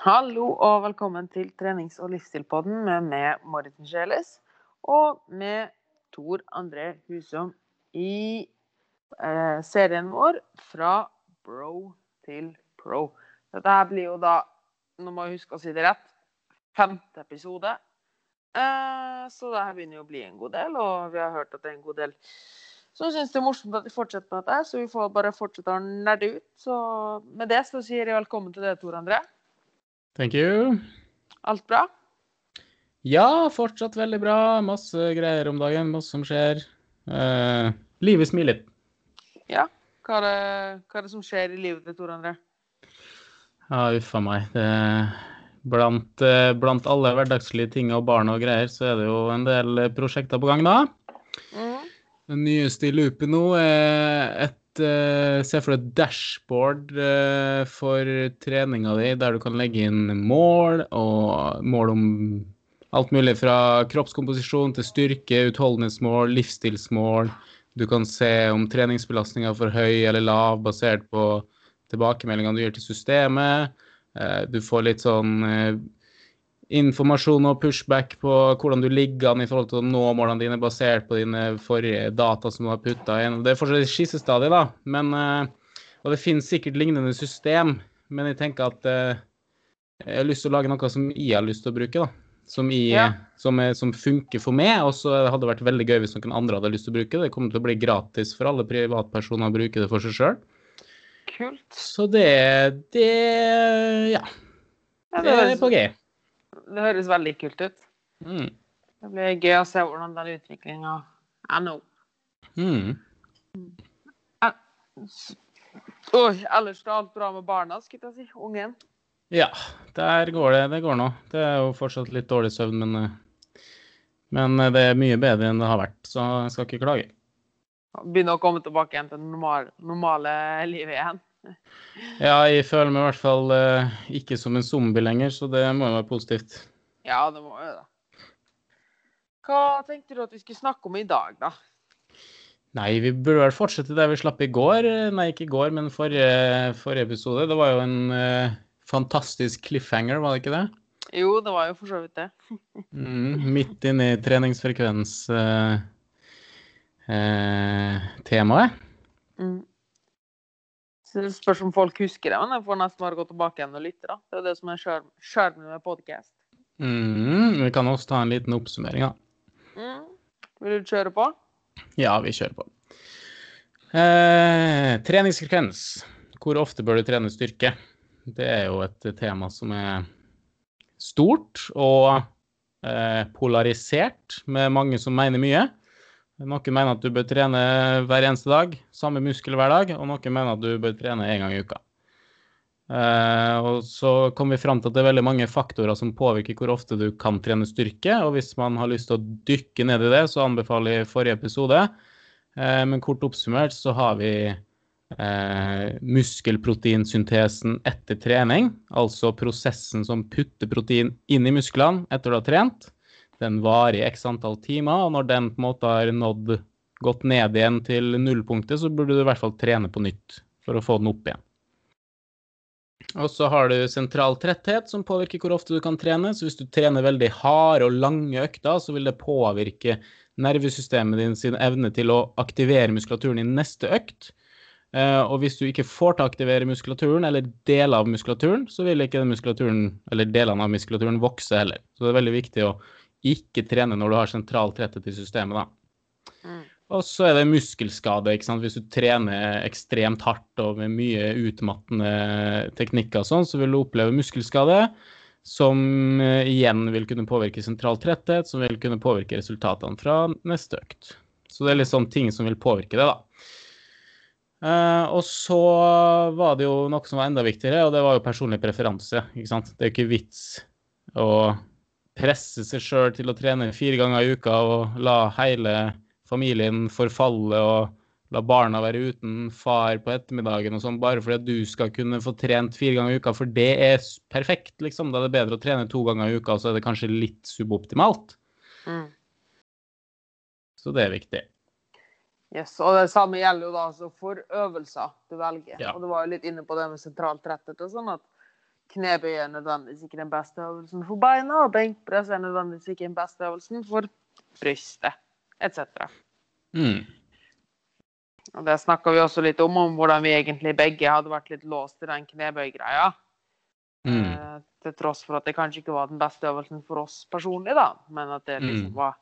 Hallo og velkommen til trenings- og livsstilpodden med meg, Marit Sjeles, og med Tor André Husom i eh, serien vår fra bro til pro. Dette her blir jo da, nå må jeg huske å si det rett, femte episode. Eh, så det her begynner jo å bli en god del, og vi har hørt at det er en god del som syns det er morsomt at vi fortsetter med dette, så vi får bare fortsette å nerde ut. Så med det så sier jeg velkommen til deg, Tor André. Thank you. Alt bra? Ja, fortsatt veldig bra. Masse greier om dagen, masse som skjer. Eh, livet smiler. Ja. Hva er, det, hva er det som skjer i livet til Tor André? Ja, uffa meg. Det, blant, eh, blant alle hverdagslige ting og barn og greier, så er det jo en del prosjekter på gang da. Mm. Den nyeste i loopet nå er et eh, Se for deg et dashboard uh, for treninga di, der du kan legge inn mål, og mål om alt mulig fra kroppskomposisjon til styrke, utholdenhetsmål, livsstilsmål. Du kan se om treningsbelastninga er for høy eller lav, basert på tilbakemeldingene du gir til systemet. Eh, Du får litt sånn informasjon og pushback på hvordan du ligger an i forhold til å nå målene dine, basert på dine forrige data som du har putta inn. Det er fortsatt et skissestadie, da. Men, eh, og det finnes sikkert lignende system, men jeg tenker at eh, jeg har lyst til å lage noe som jeg har lyst til å bruke, da. Som, jeg, Ja. som, er, som funker for meg, og så hadde det vært veldig gøy hvis noen andre hadde lyst til å bruke det. Det kommer til å bli gratis for alle privatpersoner å bruke det for seg sjøl. Kult. Så det, det Ja, det, er på G. det høres veldig kult ut. Mm. Det blir gøy å se hvordan den utviklinga er nå. Mm. Oi, ellers er alt bra med barna, skulle jeg si. Ungen. Ja, der går det. Det går nå. Det er jo fortsatt litt dårlig søvn, men, eh, men eh, det er mye bedre enn det har vært, så jeg skal ikke klage. Begynne å komme tilbake igjen til det normal, normale livet igjen. Ja, jeg føler meg i hvert fall eh, ikke som en zombie lenger, så det må jo være positivt. Ja, det må jo det. Hva tenkte du at vi skulle snakke om i dag, da? Nei, vi burde vel fortsette der vi slapp i går. Nei, ikke i går, men forrige, forrige episode. Det var jo en eh, fantastisk cliffhanger, var det ikke det? Jo, det var jo for så vidt det. Mm, midt inne i treningsfrekvens eh, eh. Mm. Så det spørs om folk husker det, men jeg får nesten bare gå tilbake igjen og lytte. da. Det er det som er sjarmen med podcast. Mm, vi kan også ta en liten oppsummering, da. Mm. Vil du kjøre på? Ja, vi kjører på. Eh, treningsfrekvens. Hvor ofte bør du trene styrke? Det er jo et tema som er stort og eh, polarisert, med mange som mener mye. Noen mener at du bør trene hver eneste dag, samme muskel hver dag, og noen mener at du bør trene én gang i uka. Eh, og så kom vi fram til at det er veldig mange faktorer som påvirker hvor ofte du kan trene styrke. Og hvis man har lyst til å dykke ned i det, så anbefaler jeg forrige episode. Eh, men kort oppsummert så har vi eh, muskelproteinsyntesen etter trening. Altså prosessen som putter protein inn i musklene etter du har trent. Den varer x antall timer, og når den på en måte har nådd gått ned igjen til nullpunktet, så burde du i hvert fall trene på nytt for å få den opp igjen. Og så har du sentral tretthet, som påvirker hvor ofte du kan trene. Så hvis du trener veldig harde og lange økter, så vil det påvirke nervesystemet din sin evne til å aktivere muskulaturen i neste økt. Eh, og hvis du ikke får til å aktivere muskulaturen, eller deler av muskulaturen, så vil ikke den muskulaturen, eller delene av muskulaturen vokse heller. Så det er veldig viktig å ikke trene når du har sentral tretthet i systemet, da. Mm. Og så er det muskelskade. ikke sant? Hvis du trener ekstremt hardt og med mye utmattende teknikker, og sånn, så vil du oppleve muskelskade, som eh, igjen vil kunne påvirke sentral tretthet, som vil kunne påvirke resultatene fra neste økt. Så det er sånn ting som vil påvirke det, da. Eh, og så var det jo noe som var enda viktigere, og det var jo personlig preferanse. ikke sant? Det er jo ikke vits å presse seg sjøl til å trene fire ganger i uka og la hele familien forfalle og la barna være uten far på ettermiddagen og sånn, bare fordi du skal kunne få trent fire ganger i uka, for det er perfekt, liksom. Da er det bedre å trene to ganger i uka, så er det kanskje litt suboptimalt. Mm. Så det er viktig. Yes, og det samme gjelder jo da altså for øvelser du velger. Ja. Og du var jo litt inne på det med sentralt rettet. og sånn, at knebøy er nødvendigvis ikke den beste øvelsen for beina, og benkpress er nødvendigvis ikke den beste øvelsen for brystet, etc. Mm. Og Det snakka vi også litt om, om hvordan vi egentlig begge hadde vært litt låst i den knebøygreia. Mm. Eh, til tross for at det kanskje ikke var den beste øvelsen for oss personlig, da, men at det liksom Mm. var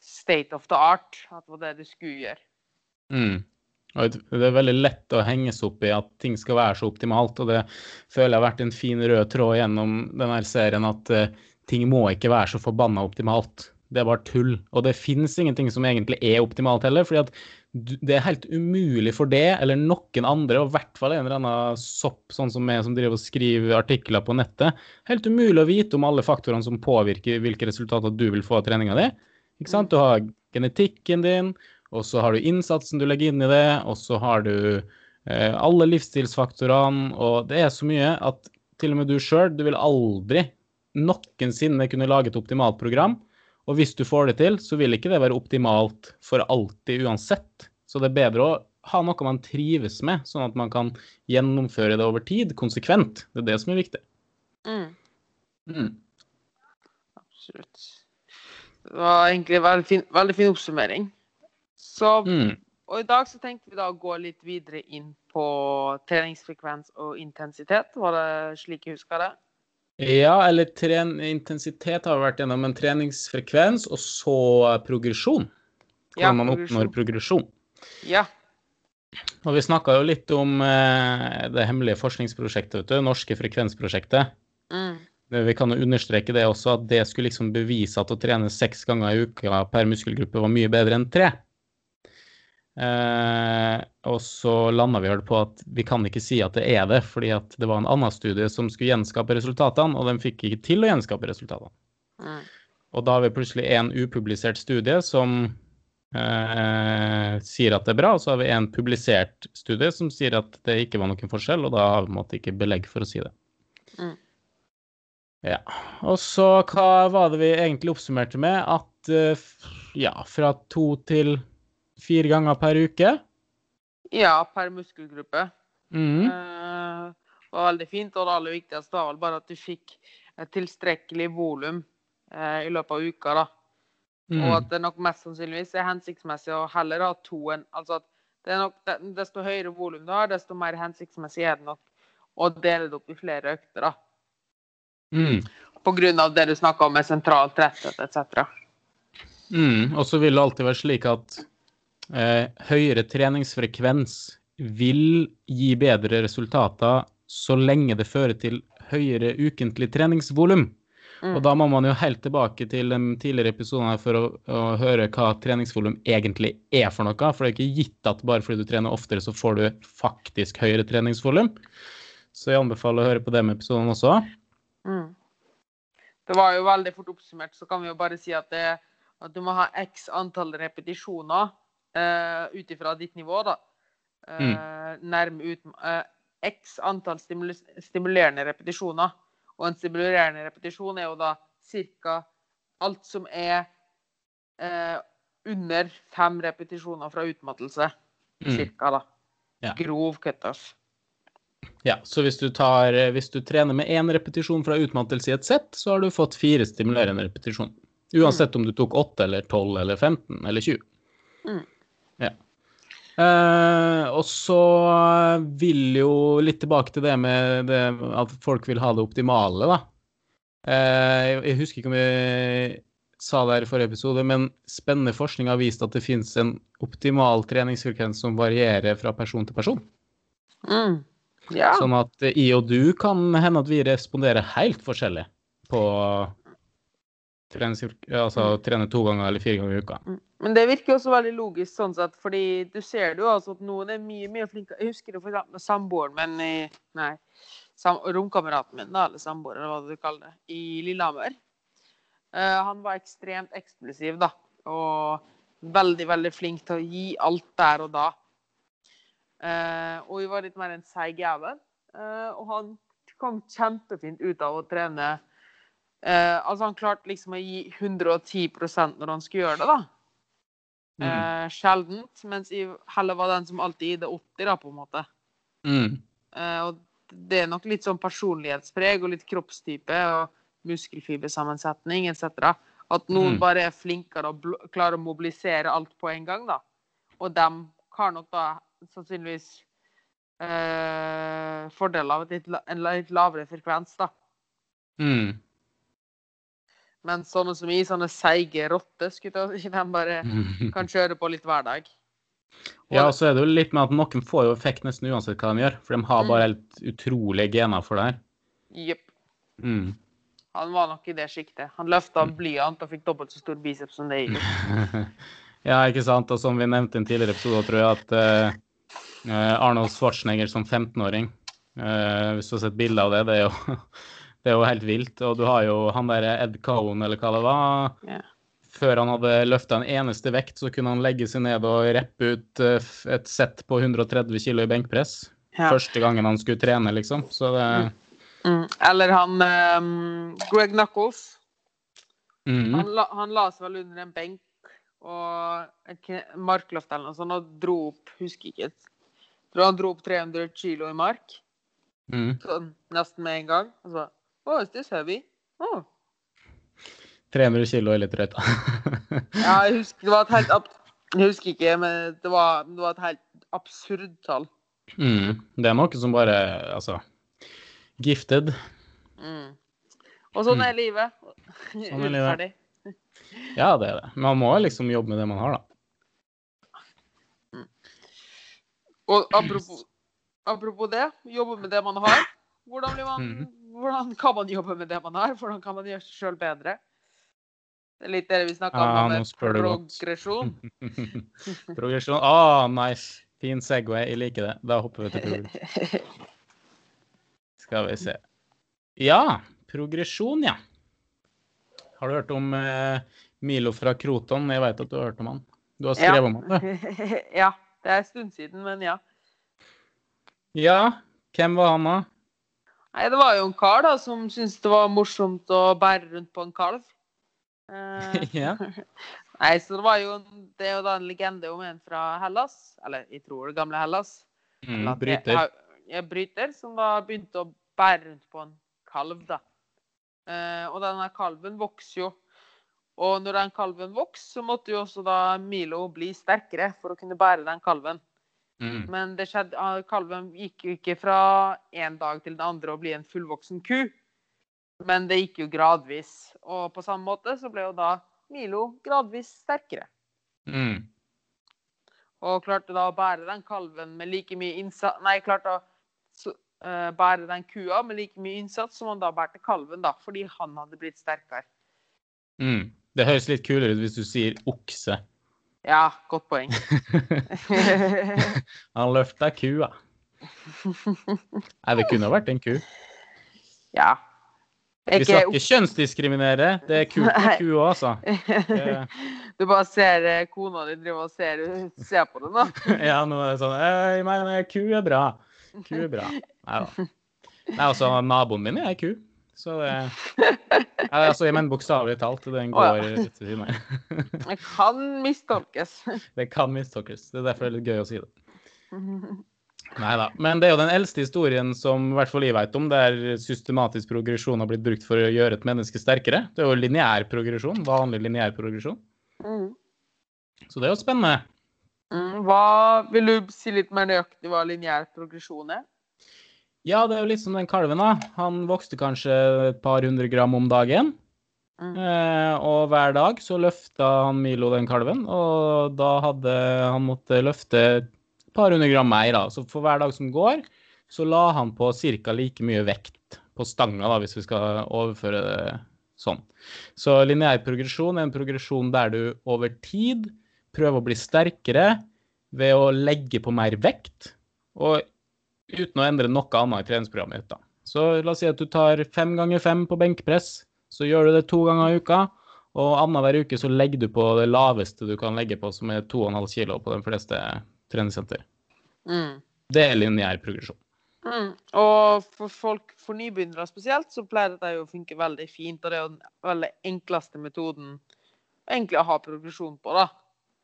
state of the art. At det var det du skulle gjøre. Mm. Det er veldig lett å henges opp i at ting skal være så optimalt, og det føler jeg har vært en fin rød tråd gjennom denne serien, at uh, ting må ikke være så forbanna optimalt. Det er bare tull. Og det finnes ingenting som egentlig er optimalt heller, fordi at det er helt umulig for det eller noen andre, og i hvert fall en eller annen sopp sånn som meg som driver og skriver artikler på nettet, helt umulig å vite om alle faktorene som påvirker hvilke resultater du vil få av treninga di. Ikke sant? Du har genetikken din, og så har du innsatsen du legger inn i det, og så har du eh, alle livsstilsfaktorene, og det er så mye at til og med du sjøl, du vil aldri noensinne kunne lage et optimalt program. Og hvis du får det til, så vil ikke det være optimalt for alltid uansett. Så det er bedre å ha noe man trives med, sånn at man kan gjennomføre det over tid, konsekvent. Det er det som er viktig. Mm, Mm. absolutt. Det var egentlig en veldig fin, veldig fin oppsummering. Så, Mm. og i dag så tenkte vi da å gå litt videre inn på treningsfrekvens og intensitet. Var det slik jeg husker det? Ja, eller tren intensitet har vi vært gjennom, men treningsfrekvens og så progresjon. Hvordan Ja, man oppnår progresjon. Ja. Og vi snakka jo litt om eh, det hemmelige forskningsprosjektet, vet du, norske frekvensprosjektet. Mm. Vi kan jo understreke det også, at det skulle liksom bevise at å trene seks ganger i uka per muskelgruppe var mye bedre enn tre. Eh, og så landa vi vel på at vi kan ikke si at det er det, fordi at det var en annen studie som skulle gjenskape resultatene, og den fikk ikke til å gjenskape resultatene. Mm. Og da har vi plutselig en upublisert studie som eh, sier at det er bra, og så har vi en publisert studie som sier at det ikke var noen forskjell, og da har vi på en måte ikke belegg for å si det. Mm. Ja. Og så hva var det vi egentlig oppsummerte med? At eh, ja, fra to til fire ganger per uke. Ja, per muskelgruppe. Mm. Eh, Det var veldig fint, og det aller viktigste var vel bare at du fikk et tilstrekkelig volum eh, i løpet av uka. da. Og Mhm. at det nok mest sannsynligvis er hensiktsmessig å heller ha to enn Altså at det er nok, desto høyere volum du har, desto mer hensiktsmessig er det nok å dele det opp i flere økter. da. Mm. Av det du snakka om med sentral tretthet etc. Mm, og så vil det alltid være slik at eh, høyere treningsfrekvens vil gi bedre resultater så lenge det fører til høyere ukentlig treningsvolum. Mm. Og da må man jo helt tilbake til de tidligere episodene for å, å høre hva treningsvolum egentlig er for noe. For det er ikke gitt at bare fordi du trener oftere, så får du faktisk høyere treningsvolum. Så jeg anbefaler å høre på den episoden også. Mm. Det var jo veldig fort oppsummert, så kan vi jo bare si at, det, at du må ha x antall repetisjoner uh, ut ifra ditt nivå, da. Eh, Nærme ut uh, x antall stimul stimulerende repetisjoner. Og en stimulerende repetisjon er jo da ca. alt som er uh, under fem repetisjoner fra utmattelse. Mm. Cirka, da. Ja. Grov cutoff. Ja, så hvis du, tar, hvis du trener med én repetisjon fra utmattelse i et sett, så har du fått fire stimulerende repetisjoner. Uansett om du tok 8 eller 12 eller 15 eller 20. Mm. Ja. Eh, og så vil jo litt tilbake til det med det, at folk vil ha det optimale, da. Eh, jeg- husker ikke om vi sa det her i forrige episode, men spennende forskning har vist at det finnes en optimal treningsfrekvens som varierer fra person til person. Mm. Ja. Sånn at i jeg og du kan hende at vi responderer helt forskjellig på trenes, altså, trene to ganger eller fire ganger i uka. Men det virker også veldig logisk, sånn sett, fordi du ser jo altså at noen er mye mye flinkere. Jeg husker det for eksempel med samboeren min i Nei, sam, romkameraten min, da, eller samboer, eller hva du kaller det, i Lillehammer. Uh, han var ekstremt eksplosiv, da, og veldig, veldig flink til å gi alt der og da. Uh, og vi var litt mer en seig jævel. Uh, og han kom kjempefint ut av å trene. Altså Han klarte liksom å gi 110% når han skulle gjøre det, da. Mm. Eh, sjeldent. Mens jeg heller var den som alltid gitt 80, da, på en måte. Mm. Eh, og det er nok litt sånn personlighetspreg og litt kroppstype og muskelfibersammensetning etc. At noen Mm. bare er flinkere og klarer å mobilisere alt på en gang, da. Og dem har nok da sannsynligvis eh, fordeler av litt, en litt lavere frekvens, da. Mm. Men sånne som i sånne seige rotter, jeg de bare kan kjøre på litt hver dag. Og Ja, og så er det jo litt med at noen får jo effekt nesten uansett hva de gjør, for de har Mm. bare helt utrolige gener for det her. Jepp. Mm. Han var nok i det sjiktet. Han løfta blyant og fikk dobbelt så stor biceps som det jeg gjorde. ja, ikke sant. Og som vi nevnte i en tidligere episode, tror jeg at eh, eh, Arnold Schwarzenegger som 15-åring uh, Hvis du har sett bilde av det, det er, jo, det er jo helt vilt. Og du har jo han der Ed Cohen, eller hva det var. Ja. Før han hadde løfta en eneste vekt, så kunne han legge seg ned og reppe ut eh, et sett på 130 kg i benkpress. Ja. Første gangen han skulle trene, liksom. Så det Mm. Eller han um, Greg Knuckles. mm. Han la, han la seg vel under en benk og et markløft eller noe sånt og dro opp Husker ikke. Tror han dro opp 300 kilo i mark. Mm. Så, nesten med en gang. Og så Oh, is this heavy? Oh. 300 kilo er litt. Ja, jeg husker, det var et helt ab Jeg husker ikke, men det var, det var et helt absurd tall. Mm. Det er noe som bare Altså Gifted. Mm. Og sånn Mm. er livet. Sånn er livet. Ja, det er det. Man må liksom jobbe med det man har, da. Mm. Og apropos, apropos det, jobbe med det man har. Hvordan, blir man, Mhm. Hvordan kan man jobbe med det man har? Hvordan kan man gjøre seg sjøl bedre? Det er litt det vi snakka ah, om, med progresjon. Progresjon. Ah, nice. Fin Segway. Jeg liker det. Da hopper vi til progresjon. Skal vi se. Ja, progresjon, ja. Har du hørt om eh, Milo fra Kroton? Jeg vet at du har hørt om han. Du har skrevet om han, du. ja. Det er en stund siden, men ja. Ja, hvem var han da? Nei, det var jo en kar da, som syntes det var morsomt å bære rundt på en kalv. Eh, ja. Nei, så det var jo Det er jo da en legende om en fra Hellas. Eller jeg tror det gamle Hellas. Mm, Eller bryter. Jeg, jeg bryter, som da begynte å bære rundt på en kalv, da. Eh, og denne kalven vokser jo. Og når den kalven vokser, så måtte jo også da Milo bli sterkere for å kunne bære den kalven. Mm. Men det skjedde, ah, kalven gikk jo ikke fra en dag til den andre å bli en fullvoksen ku. Men det gikk jo gradvis. Og på samme måte så ble jo da Milo gradvis sterkere. Mm. Og klarte da å bære den kalven med like mye innsats Nei, klarte å så, eh, bære den kua med like mye innsats som han da bærte kalven, da, fordi han hadde blitt sterkere. Mm. Det høres litt kulere ut hvis du sier okse. Ja, godt poeng. Han løfta kua. Nei, det kunne vært en ku. ja. Vi skal ikke kjønnsdiskriminere. Det er kult med ku òg, altså. Det- Du bare ser eh, kona di driver og ser, ser på den, da. Ja, nå er det sånn Jeg mener, ku er bra. Ku er bra. Nei da. Nei, altså, naboen min er ei ku. Så det altså, Jeg mener bokstavelig talt. Den Å, ja. rett ved siden av. Det kan mistolkes. Det kan mistolkes. Det er derfor det er litt gøy å si det. Nei da. Men det er jo den eldste historien som i hvert fall jeg vet om, der systematisk progresjon har blitt brukt for å gjøre et menneske sterkere. Det er jo lineær progresjon. Vanlig lineær progresjon. Mm. Så det er jo spennende. Mm, Hva Vil du si litt mer nøyaktig hva lineær progresjon er? Ja, det er jo litt som den kalven, da. Han vokste kanskje et par hundre gram om dagen. Mm. Eh, og hver dag så løfta han Milo den kalven, og da hadde han måttet løfte et par hundre gram mer, da. Så for hver dag som går, så la han på ca. like mye vekt på stanga, da, hvis vi skal overføre det sånn. Så lineær progresjon er en progresjon der du over tid prøver å bli sterkere ved å legge på mer vekt, og uten å endre noe annet i treningsprogrammet ditt. Så la oss si at du tar fem ganger fem på benkpress, så gjør du det to ganger i uka. Og annenhver uke så legger du på det laveste du kan legge på, som er 2,5 kilo på de fleste treningssenter. Mm. Det er lineær progresjon. Mm. Og for folk, for nybegynnere spesielt, så pleier dette å funke veldig fint. Og det er jo den veldig enkleste metoden egentlig å ha progresjon på, da.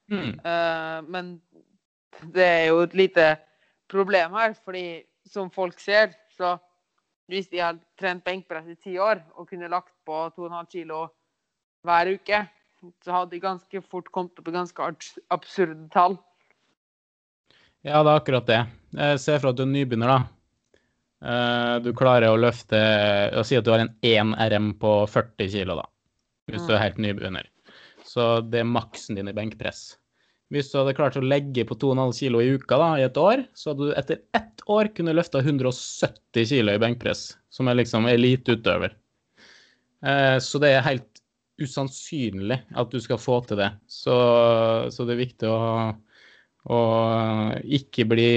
Mm. Uh, men det er jo et lite problem her, fordi som folk ser, Så hvis de har trent benkpress i ti år og kunne lagt på 2,5 kilo hver uke, så hadde de ganske fort kommet opp i ganske absurde tall. Ja, det er akkurat det. Se for at du er nybegynner, da. Eh, Du klarer å løfte og si at du har en 1 RM på 40 kilo, da. Hvis du er helt nybegynner. Så det er maksen din i benkpress. Hvis du hadde klart å legge på 2,5 kilo i uka da, i et år, så hadde du etter ett år kunne løfta 170 kilo i benkpress, som er liksom eliteutøver. Eh, Så det er helt usannsynlig at du skal få til det. Så, så det er viktig å, å ikke bli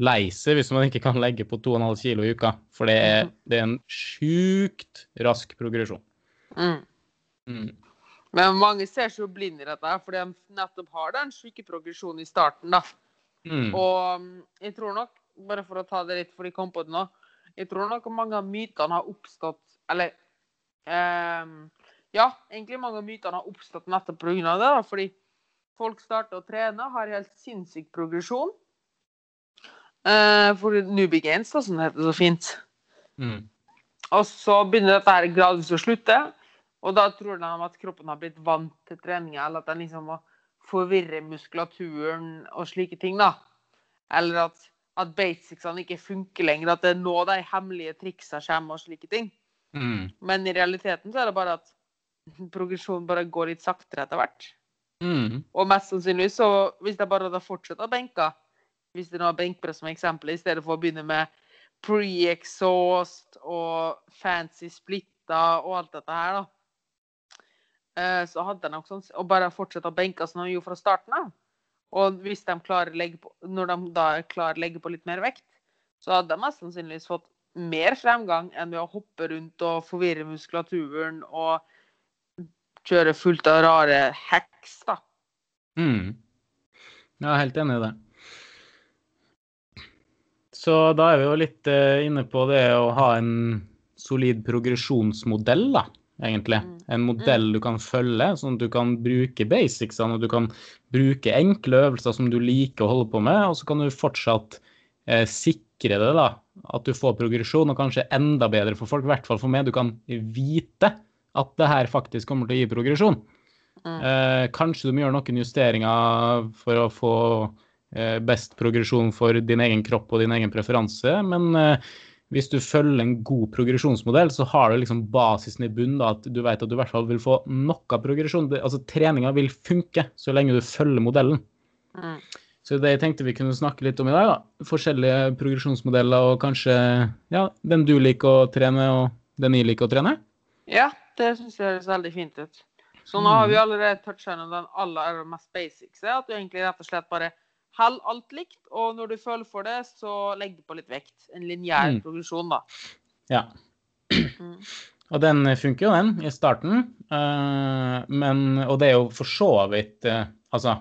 lei seg hvis man ikke kan legge på 2,5 kilo i uka. For det er, det er en sjukt rask progresjon. Mm. Men mange ser seg jo blind i dette, fordi de nettopp har den syke progresjonen i starten. da. Mm. Og mm, jeg tror nok, bare for å ta det litt, for de kom på det nå Jeg tror nok mange av mytene har oppstått Eller eh, Ja, egentlig mange av mytene har oppstått nettopp pga. det. da, Fordi folk starter å trene, har helt sinnssyk progresjon. Eh, for newbie Games, da, som det heter så fint. Mm. Og så begynner dette her gradvis å slutte. Og da tror de at kroppen har blitt vant til treninga, eller at den liksom må forvirre muskulaturen og slike ting, da. Eller at, at basicsene ikke funker lenger, at det er nå de hemmelige triksa kommer og slike ting. Mm. Men i realiteten så er det bare at progresjonen bare går litt saktere etter hvert. Mm. Og mest sannsynlig så, hvis de bare hadde fortsatt å benke, hvis det nå har benkpress som eksempel, i stedet for å begynne med pre-exhaust og fancy splitter og alt dette her, da. Eh, Så hadde jeg nok sånn Og bare fortsette å benke som de gjorde fra starten av. Og hvis de klarer å legge på, når de da er klar å legge på litt mer vekt, så hadde de mest sannsynligvis fått mer fremgang enn ved å hoppe rundt og forvirre muskulaturen og kjøre fullt av rare hacks, da. Mm. Jeg er helt enig i det. Så da er vi jo litt eh, inne på det å ha en solid progresjonsmodell, da, egentlig. Mm. En modell du kan følge, sånn at du kan bruke basicsene, og du kan bruke enkle øvelser som du liker å holde på med, og så kan du fortsatt eh, sikre det, da. At du får progresjon, og kanskje enda bedre for folk, i hvert fall for meg. Du kan vite at det her faktisk kommer til å gi progresjon. Mm. Eh, kanskje du må gjøre noen justeringer for å få eh, best progresjon for din egen kropp og din egen preferanse, men eh, hvis du følger en god progresjonsmodell, så har du liksom basisen i bunnen, da, at du vet at du i hvert fall vil få noe progresjon. Altså Treninga vil funke så lenge du følger modellen. Mm. Så det jeg tenkte vi kunne snakke litt om i dag, da. Forskjellige progresjonsmodeller og kanskje ja, den du liker å trene, og den jeg liker å trene. Ja, det syns jeg høres veldig fint ut. Så nå har vi allerede toucha den aller mest basics. At du egentlig rett og slett bare holder alt likt, og når du føler for det, så legg på litt vekt. En lineær Mm. progresjon, da. Ja. Mm. Og den funker jo, den, i starten. Eh, men, og det er jo for så vidt eh, Altså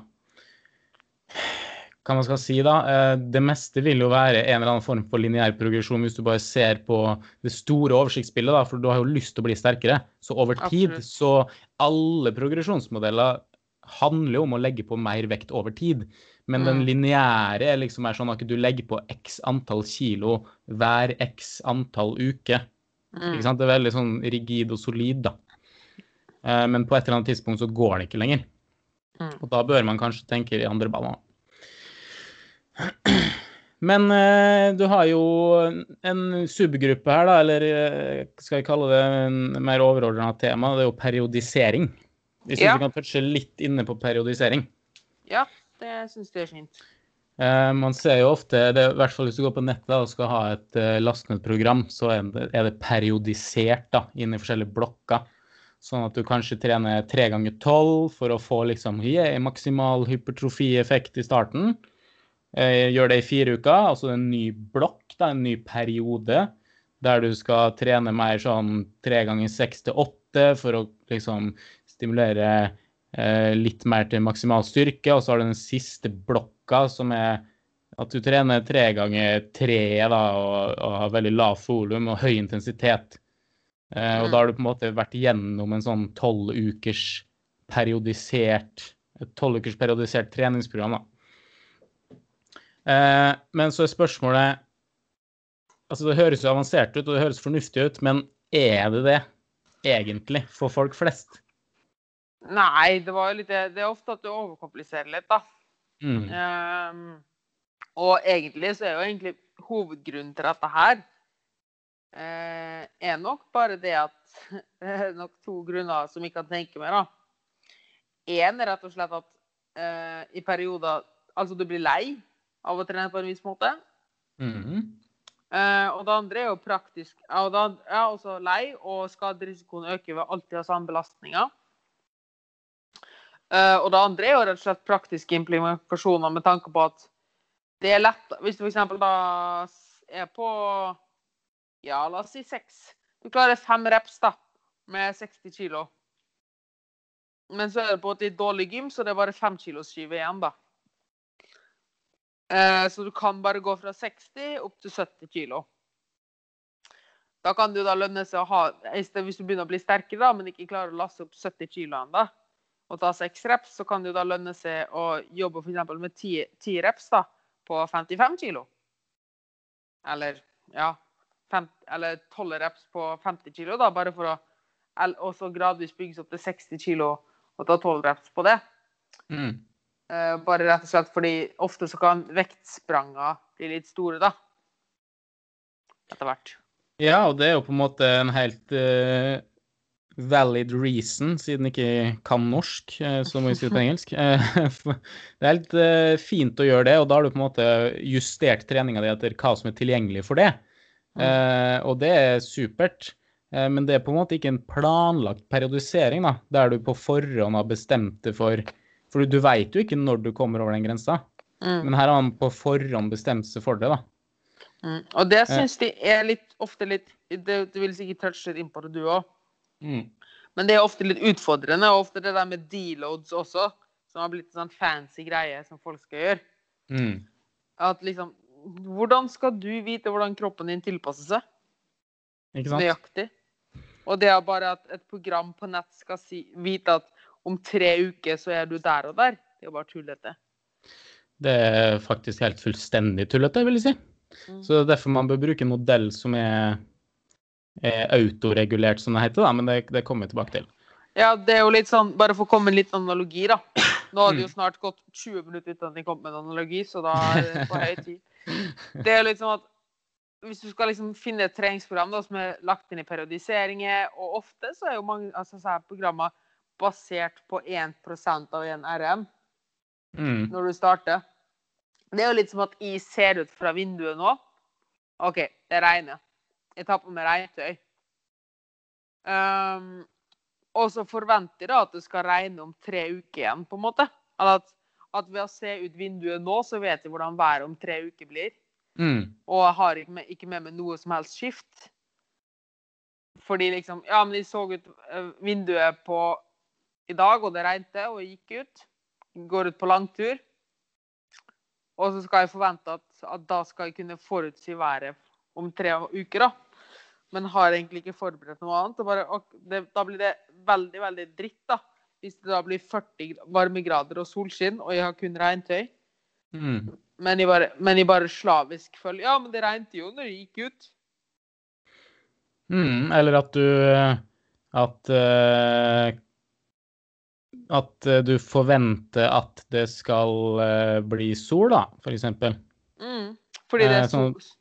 Hva man skal si, da. eh, det meste vil jo være en eller annen form for lineær progresjon hvis du bare ser på det store oversiktsbildet, da, for du har jo lyst til å bli sterkere. Så over tid Absolutt. så alle progresjonsmodeller handler jo om å legge på mer vekt over tid. Men den Mm. lineære liksom er sånn at du legger på x antall kilo hver x antall uke. Ikke Mm. sant? Det er veldig sånn rigid og solid, da. Eh, Men på et eller annet tidspunkt så går det ikke lenger. Mm. Og da bør man kanskje tenke i andre baner. Men eh, du har jo en subgruppe her, da, eller eh, skal jeg kalle det en mer overordna tema, det er jo periodisering. Hvis Ja. du kan touche litt inne på periodisering. Ja, det syns jeg er fint. Eh, man ser jo ofte, det, i hvert fall hvis du går på nettet og skal ha et uh, lastnedprogram, så er det, er det periodisert da, inn i forskjellige blokker. Sånn at du kanskje trener tre ganger tolv for å få liksom, yeah, maksimal hypertrofieffekt i starten. Eh, gjør det i fire uker, altså en ny blokk, da, en ny periode, der du skal trene mer sånn tre ganger seks til åtte for å liksom stimulere eh, litt mer til maksimal styrke. Og så har du den siste blokka, som er at du trener tre ganger tre da, og, og har veldig lavt volum og høy intensitet. Eh, og da har du på en måte vært gjennom en sånn tolv ukers periodisert tolv ukers periodisert treningsprogram. da. Eh, men så er spørsmålet Altså, det høres jo avansert ut, og det høres fornuftig ut, men er det det egentlig for folk flest? Nei, det var jo litt det. Er ofte at du overkompliserer litt, da. Mm. Um, og egentlig så er jo egentlig hovedgrunnen til dette her uh, er nok bare det at er nok to grunner som jeg kan tenke meg, da. Én er rett og slett at uh, i perioder Altså du blir lei av å trene på en viss måte. Mm. Uh, og det andre er jo praktisk og da, ja, også lei, og skaderisikoen øker ved alltid å ha samme belastninger. Eh, og det andre er jo rett og slett praktiske implikasjoner med tanke på at det er lett Hvis du f.eks. da er på ja, la oss si seks. Du klarer fem reps da, med 60 kilo. Men så er det på et litt dårlig gym, så det er bare fem kilos skive igjen, da. Uh, så du kan bare gå fra 60 opp til 70 kilo. Da kan det jo da lønne seg å ha Hvis du begynner å bli sterkere, da, men ikke klarer å laste opp 70 kilo ennå, og ta seks reps, så kan det jo da lønne seg å jobbe f.eks. med 10, 10 reps da, på 55 kilo. Eller ja fem, Eller 12 reps på 50 kilo, da, bare for å Og så gradvis bygges opp til 60 kilo og ta 12 reps på det. Mm. Eh, bare rett og slett fordi ofte så kan vektspranger bli litt store, da. Etter hvert. Ja, og det er jo på en måte en helt eh, valid reason, siden jeg ikke kan norsk, uh, så må jeg si det på engelsk. Eh, det er helt eh, fint å gjøre det, og da har du på en måte justert treninga di etter hva som er tilgjengelig for det. Eh, og det er supert. Eh, men det er på en måte ikke en planlagt periodisering, da, der du på forhånd har bestemt det for For du veit jo ikke når du kommer over den grensa, Mm. men her har man på forhånd bestemt seg for det, da. Mm. Og det syns de er litt ofte litt Det, det vil sikkert touche litt inn på det, du òg. Mm. Men det er ofte litt utfordrende. Og ofte det der med deloads også, som har blitt en sånn fancy greie som folk skal gjøre. Mm. At liksom Hvordan skal du vite hvordan kroppen din tilpasser seg? Ikke sant? Nøyaktig. Og det er bare at et program på nett skal si, vite at om tre uker så er du der og der, det er jo bare tullete. Det er faktisk helt fullstendig tullete, vil jeg si. Mm. Så det er derfor man bør bruke en modell som er, er autoregulert, som det heter, da, men det, det kommer vi tilbake til. Ja, det er jo litt sånn, bare for å komme med en liten analogi, da. Nå har det jo Mm. snart gått 20 minutter uten at de kom med en analogi, så da er det på høy tid. Det er jo litt sånn at hvis du skal liksom finne et treningsprogram da, som er lagt inn i periodiseringer, og ofte så er jo mange altså, så er programmer basert på 1% av en RM Mm. når du starter. Det er jo litt som at jeg ser ut fra vinduet nå. OK, det regner. Jeg tar på meg regntøy. Um, og så forventer jeg da at det skal regne om tre uker igjen, på en måte. At, at ved å se ut vinduet nå, så vet jeg hvordan været om tre uker blir. Mm. Og jeg har ikke med, ikke med meg noe som helst skift. Fordi liksom Ja, men jeg så ut eh, vinduet på i dag, og det regnet, og jeg gikk ut. Går ut på langtur. Og så skal jeg forvente at, at da skal jeg kunne forutsi været om tre uker, da. Men har egentlig ikke forberedt noe annet. Bare, det, da blir det veldig, veldig dritt, da. Hvis det da blir 40 varmegrader og solskinn, og jeg har kun regntøy. Mm. Men jeg bare, men jeg bare slavisk følger Ja, men det regnet jo når jeg gikk ut. Mm. Eller at du At uh, At eh, du forventer at det skal uh, bli sol, da, for eksempel. Mm. Fordi det Eh, er sol. sånn-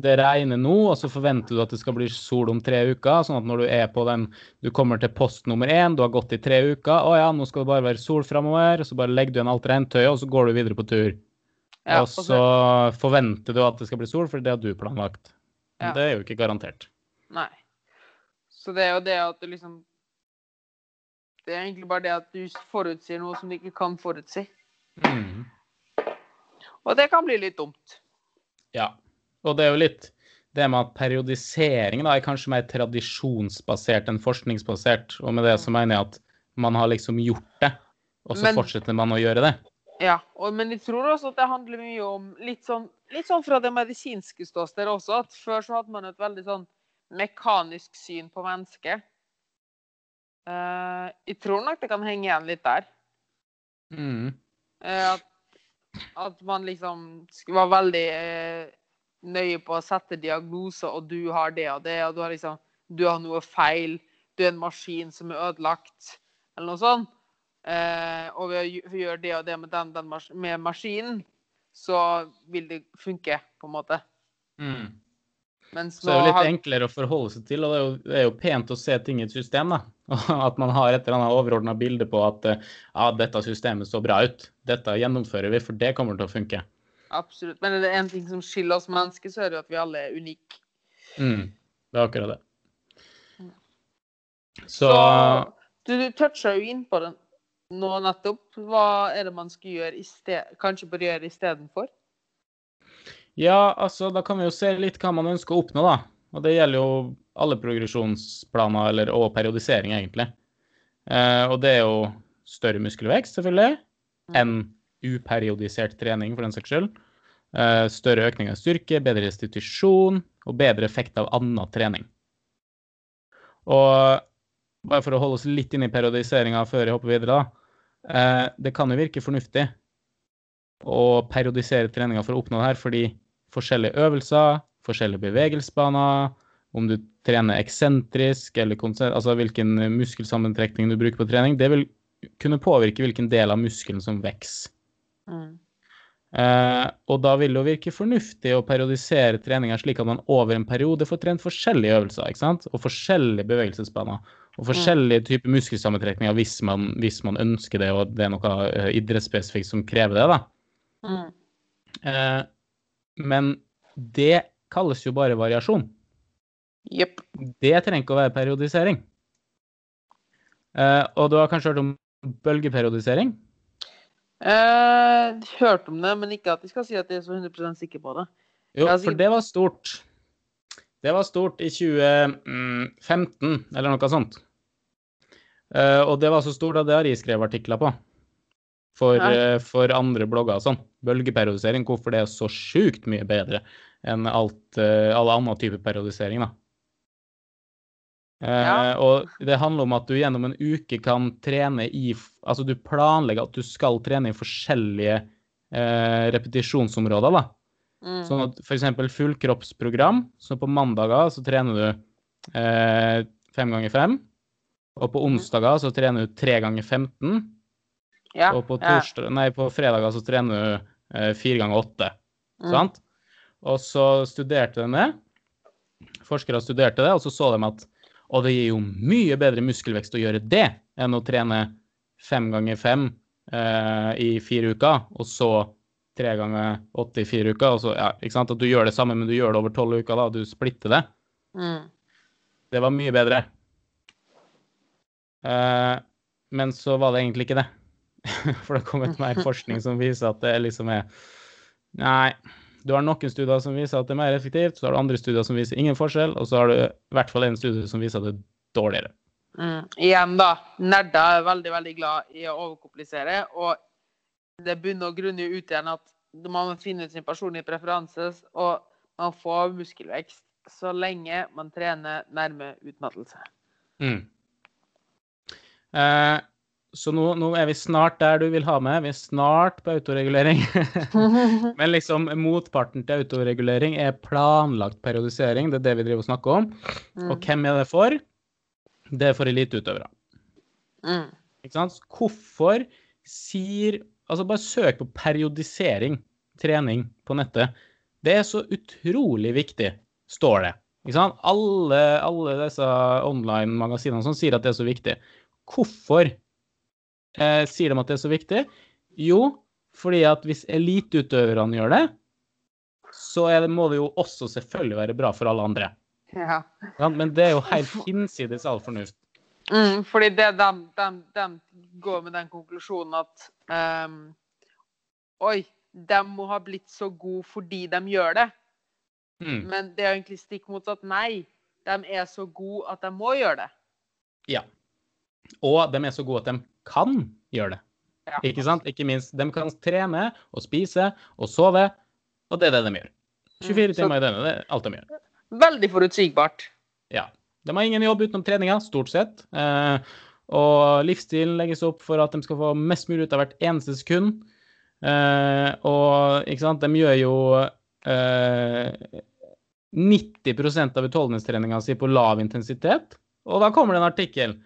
Det regner nå, og så forventer du at det skal bli sol om tre uker. Sånn at når du er på den Du kommer til post nummer én, du har gått i tre uker. Å ja, nå skal det bare være sol framover. Så bare legger du igjen alt regntøyet, og så går du videre på tur. Ja, og så forventer du at det skal bli sol, for det har du planlagt. Men Ja. det er jo ikke garantert. Nei. Så det er jo det at du liksom Det er egentlig bare det at du forutsier noe som du ikke kan forutsi. Mm. Og det kan bli litt dumt. Ja. Og det er jo litt det med at periodisering da, er kanskje mer tradisjonsbasert enn forskningsbasert. Og med det så mener jeg at man har liksom gjort det, og så Men- fortsetter man å gjøre det. Ja, og, men jeg tror også at det handler mye om litt sånn, litt sånn fra det medisinske ståstedet også, at før så hadde man et veldig sånn mekanisk syn på mennesket. Uh, jeg tror nok det kan henge igjen litt der. Mm. Uh, at, at man liksom var veldig eh, nøye på å sette diagnoser, og du har det og det, og du har liksom Du har noe feil, du er en maskin som er ødelagt, eller noe sånt. Eh, og ved å gjøre det og det med, den, den mas med maskinen, så vil det funke, på en måte. Mm. Mens Så det er jo litt har- enklere å forholde seg til, og det er jo, det er jo pent å se ting i et system, da. At man har et eller annet overordna bilde på at eh, ja, dette systemet så bra ut. Dette gjennomfører vi, for det kommer til å funke. Absolutt. Men er det en ting som skiller oss mennesker, så er det jo at vi alle er unike. Mm. Det er akkurat det. Så Så du, du toucha jo inn på det nå nettopp. Hva er det man skal gjøre i sted, kanskje bør gjøre istedenfor? Ja, altså, da kan vi jo se litt hva man ønsker å oppnå, da. Og det gjelder jo alle progresjonsplaner, eller, og periodisering, egentlig. Eh, og det er jo større muskelvekst, selvfølgelig, enn uperiodisert trening, for den saks skyld. Eh, større økning av styrke, bedre restitusjon og bedre effekt av annen trening. Og bare for å holde oss litt inne i periodiseringa før jeg hopper videre, da. Eh, det kan jo virke fornuftig å periodisere treninga for å oppnå det her, fordi forskjellige øvelser, forskjellige bevegelsesbaner, om du trener eksentrisk eller konsert, altså hvilken muskelsammentrekning du bruker på trening, det vil kunne påvirke hvilken del av muskelen som vokser. Mm. Eh, og da vil det jo virke fornuftig å periodisere treninga slik at man over en periode får trent forskjellige øvelser, ikke sant? og forskjellige bevegelsesbaner. Og forskjellige typer muskelsammentrekninger hvis man, hvis man ønsker det, og det er noe eh, idrettsspesifikt som krever det. da. Mm. Eh, men det kalles jo bare variasjon. Yep. Det trenger ikke å være periodisering. Eh, og du har kanskje hørt om bølgeperiodisering? Eh, hørte om det, men ikke at jeg skal si at jeg er så 100 sikker på det. Jo, Ja, for det var stort. Det var stort i 2015, eller noe sånt. Eh, og det var så stort at det har jeg skrevet artikler på. For, eh, for andre blogger og sånn. Bølgeperiodisering, hvorfor det er så sjukt mye bedre enn alt, uh, alle andre typer periodisering, da. Eh, Ja. Og det handler om at du gjennom en uke kan trene i Altså du planlegger at du skal trene i forskjellige eh, repetisjonsområder, da. Mm. Sånn at f.eks. fullkroppsprogram, så på mandager så trener du eh, fem ganger fem. Og på onsdager så trener du tre ganger 15. ja. Og på, ja. torsdag, nei, på fredager så trener du eh, fire ganger åtte. Mm. Sant? Og så studerte de det. Forskere studerte det, og så så de at og det gir jo mye bedre muskelvekst å gjøre det enn å trene fem ganger fem eh, i fire uker, og så tre ganger åtte i fire uker. Og så, ja, ikke sant? At du gjør det samme, men du gjør det over tolv uker. da, Du splitter det. Mm. Det var mye bedre. Eh, men så var det egentlig ikke det. For det har kommet mer forskning som viser at det liksom er Nei. Du har noen studier som viser at det er mer effektivt, så har du andre studier som viser ingen forskjell, og så har du i hvert fall en studie som viser at det er dårligere. Mm. Igjen, da. Nerder er veldig, veldig glad i å overkomplisere. Og det bunner og grunner ut igjen at man må finne ut sin personlige preferanse, og man får muskelvekst så lenge man trener nærme utmattelse. Mm. Eh, så nå, nå er vi snart der du vil ha med. Vi er snart på autoregulering. Men liksom motparten til autoregulering er planlagt periodisering. Det er det vi driver og snakker om. Og hvem er det for? Det er for eliteutøvere. Mm. Ikke sant? Hvorfor sier Altså, bare søk på periodisering, trening, på nettet. Det er så utrolig viktig, står det. Ikke sant? Alle, alle disse online-magasinene som sier at det er så viktig. Hvorfor eh, sier de at det er så viktig? Jo, fordi at hvis eliteutøverne gjør det, så det, må det jo også selvfølgelig være bra for alle andre. Ja. Men det er jo helt hinsides all fornuft. Mm, fordi det de, de, de går med den konklusjonen at um, Oi, de må ha blitt så gode fordi de gjør det. Mm. Men det er egentlig stikk motsatt. Nei, de er så gode at de må gjøre det. Ja. Og de er så gode at de kan gjøre det. Ja. Ikke sant? Ikke minst. De kan trene og spise og sove, og det er det de gjør. 24 Mm, timer i døgnet, det er alt de gjør. Veldig forutsigbart. Ja. De har ingen jobb utenom treninga, stort sett. Eh, og livsstilen legges opp for at de skal få mest mulig ut av hvert eneste sekund. Eh, og ikke sant, de gjør jo eh, 90% av utholdenhetstreninga si på lav intensitet. Og da kommer det en artikkel.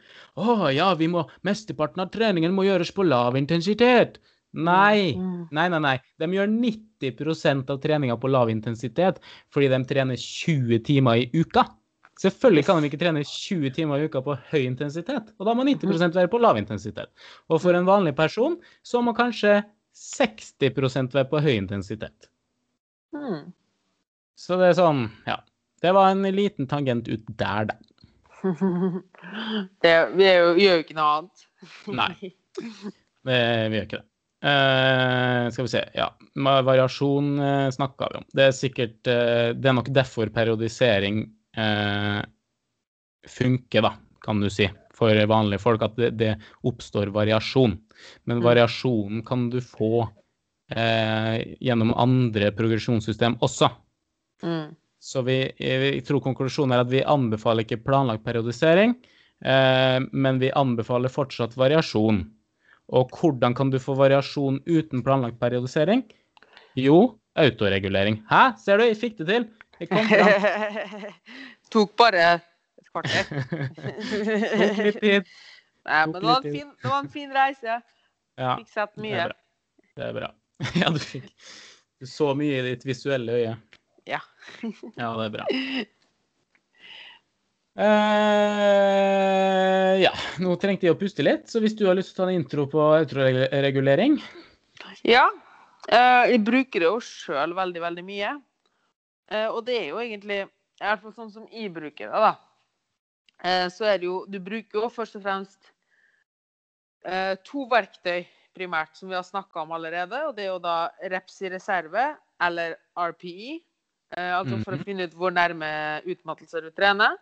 Å ja, vi må, mesteparten av treningen må gjøres på lav intensitet. Nei, Mm. nei, nei. nei. De gjør 90% av treninga på lav intensitet fordi de trener 20 timer i uka. Selvfølgelig kan de ikke trene 20 timer i uka på høy intensitet, og da må 90% være på lav intensitet. Og for en vanlig person så må kanskje 60% være på høy intensitet. Mm. Så det er sånn, ja. Det var en liten tangent ut der, da. Det, vi jo, gjør jo ikke noe annet. Nei. Det, vi gjør ikke det. Uh, skal vi se, ja. Variasjon uh, snakka vi om. Det er sikkert uh, Det er nok derfor periodisering uh, funker, da, kan du si, for vanlige folk. At det, det oppstår variasjon. Men Mm. variasjonen kan du få eh, gjennom andre progresjonssystem også. Mm. Så vi, jeg tror konklusjonen er at vi anbefaler ikke planlagt periodisering, eh, men vi anbefaler fortsatt variasjon. Og hvordan kan du få variasjon uten planlagt periodisering? Jo, autoregulering. Hæ, ser du, jeg fikk det til! Jeg kom fram. Tok bare et kvarter. Tok litt tid. Nei, men det var, en fin, det var en fin reise. Ja, Fikk sett det mye. er bra. Det er bra. Ja, du fikk Du så mye i ditt visuelle øye. Ja. Ja, det er bra. Uh, ja, nå trengte jeg å puste litt, så hvis du har lyst til å ta en intro på autoregulering Ja. Uh, jeg bruker det jo sjøl veldig, veldig mye. Uh, og det er jo egentlig I hvert fall sånn som jeg bruker det, da. Så er det jo Du bruker jo først og fremst to verktøy primært, som vi har snakka om allerede. Og det er jo da reps i reserve, eller RPE. Eh, altså for å Mhm. finne ut hvor nærme utmattelse du trener.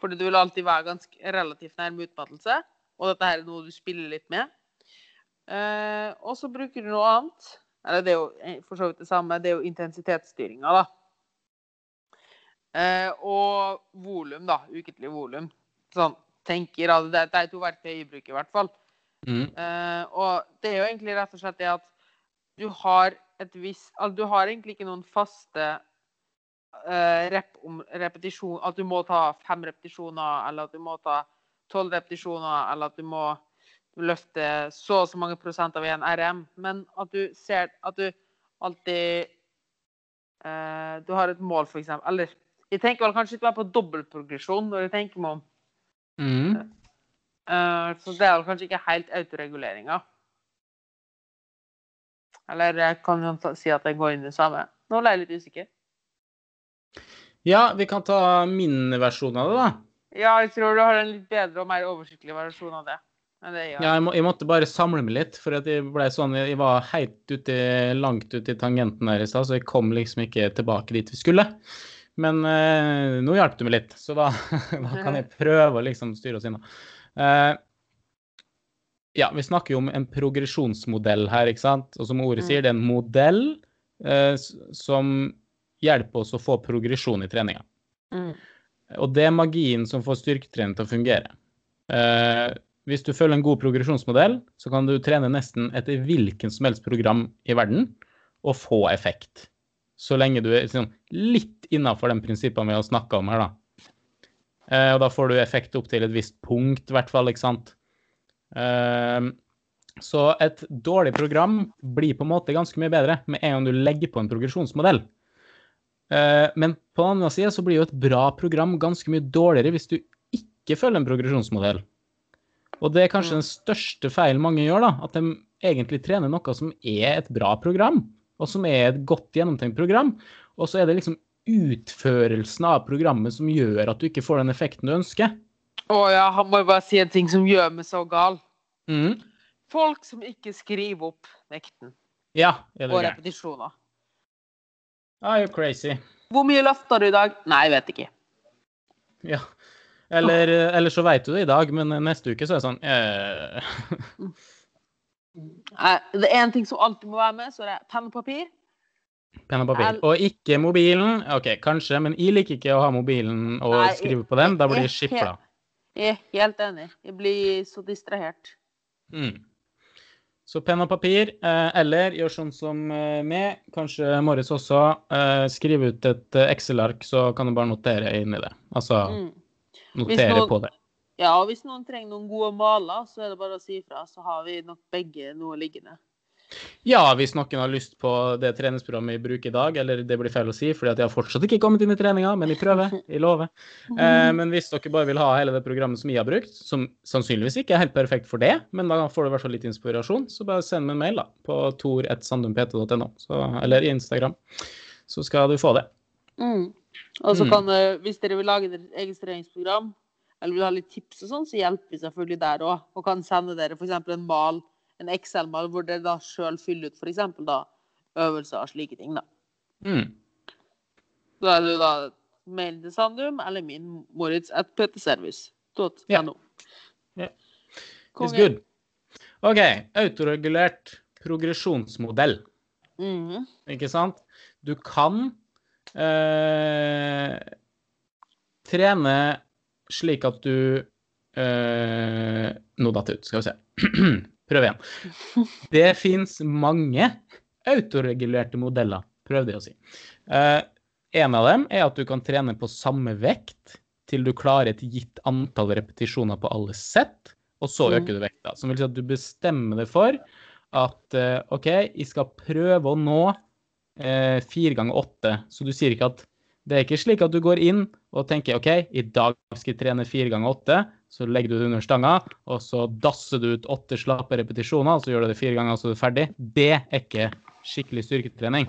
Fordi du vil alltid være ganske relativt nærme utmattelse. Og dette her er noe du spiller litt med. Eh, og så bruker du noe annet. Eller det er jo eh, for så vidt det samme. Det er jo intensitetsstyringa, da. Og volum, da. Ukentlig volum. Sånn tenker da, Det det er to verktøy jeg bruker, i hvert fall. mm. Og det er jo egentlig rett og slett det at du har et visst altså, Du har egentlig ikke noen faste rep om repetisjon At du må ta fem repetisjoner, eller at du må ta tolv repetisjoner, eller at du må løfte så og så mange prosent av en RM. Men at du ser at du alltid eh, Du har et mål, for eksempel. Eller jeg tenker vel kanskje litt mer på dobbeltprogresjon når jeg tenker meg om. Mm. Eh, så det er vel kanskje ikke helt autoreguleringa. Eller jeg kan jo si at jeg går inn i det samme. Nå ble jeg litt usikker. Ja, vi kan ta min versjon av det, da. Ja, jeg tror du har en litt bedre og mer oversiktlig versjon av det. det jeg. Ja, jeg, må, jeg måtte bare samle meg litt, for jeg sånn Jeg var helt ute, langt ute i tangenten her i stad, så jeg kom liksom ikke tilbake dit vi skulle. Men eh, nå hjalp du meg litt, så da, da kan jeg prøve å liksom styre oss unna. Eh, ja, vi snakker jo om en progresjonsmodell her, ikke sant? Og som ordet Mm. sier, det er en modell eh, som hjelper oss å få progresjon i treninga. Mm. Og det er magien som får styrketrening til å fungere. Eh, hvis du følger en god progresjonsmodell, så kan du trene nesten etter hvilken som helst program i verden og få effekt. Så lenge du er sånn, litt innafor de prinsippene vi har snakka om her, da. Eh, og da får du effekt opp til et visst punkt, i hvert fall, ikke sant. Eh, så et dårlig program blir på en måte ganske mye bedre med en gang du legger på en progresjonsmodell. Eh, Men på den andre sida så blir jo et bra program ganske mye dårligere hvis du ikke følger en progresjonsmodell. Og det er kanskje den største feilen mange gjør, da. At de egentlig trener noe som er et bra program, og som er et godt gjennomtenkt program. Og så er det liksom utførelsen av programmet som gjør at du ikke får den effekten du ønsker. Å ja, han må jo bare si en ting som gjør meg så gal. Mm. Folk som ikke skriver opp vekten Ja, og repetisjoner. Are you crazy? Hvor mye løfta du i dag? Nei, jeg vet ikke. Ja. Eller, eller så vet du det i dag, men neste uke så er det sånn eh, Det er en ting som alltid må være med, så det er penn og papir. Penn og papir. Og ikke mobilen. OK, kanskje, men jeg liker ikke å ha mobilen og Nei, skrive på den. Da blir jeg skipla. Jeg er helt enig. Jeg blir så distrahert. Mm. Så penn og papir, eh, eller gjør sånn som eh, meg, kanskje Morris også. Eh, skriv ut et Excel-ark, så kan du bare notere inn i det. Altså Mm. notere noen- på det. Ja, og hvis noen trenger noen gode maler, så er det bare å si ifra, så har vi nok begge noe liggende. Ja, hvis noen har lyst på det treningsprogrammet vi bruker i dag, eller det blir feil å si, fordi at jeg har fortsatt ikke kommet inn i treninga, men jeg prøver, jeg lover. Eh, men hvis dere bare vil ha hele det programmet som jeg har brukt, som sannsynligvis ikke er helt perfekt for det, men da får du i hvert fall litt inspirasjon, så bare send meg en mail da, på tor.sandumpt.no, så- eller i Instagram, så skal du få det. Mm. Og så Mm. kan, mm. hvis dere vil lage deres eget treningsprogram, eller vil ha litt tips og sånn, så hjelper vi selvfølgelig der òg. Og kan sende dere f.eks. en mal, en Excel-mal, hvor dere da sjøl fyller ut f.eks. da øvelser og slike ting, da. Mm. Da er det da mail til Sandum eller min Moritz at ptservice.no. Ja. Yeah. It's good. OK. Autoregulert progresjonsmodell. Mhm. Ikke sant? Du kan eh, trene slik at du eh, Nå datt det ut. Skal vi se. Prøv igjen. Det fins mange autoregulerte modeller, prøvde jeg å si. Eh, en av dem er at du kan trene på samme vekt til du klarer et gitt antall repetisjoner på alle sett, og så Mm. øker du vekta. Som vil si at du bestemmer deg for at eh, OK, jeg skal prøve å nå eh, fire ganger åtte. Så du sier ikke at det er ikke slik at du går inn og tenker OK, i dag skal jeg trene fire ganger åtte. Så legger du det under stanga, og så dasser du ut åtte slappe repetisjoner, så gjør du det fire ganger, så er du ferdig. Det er ikke skikkelig styrketrening.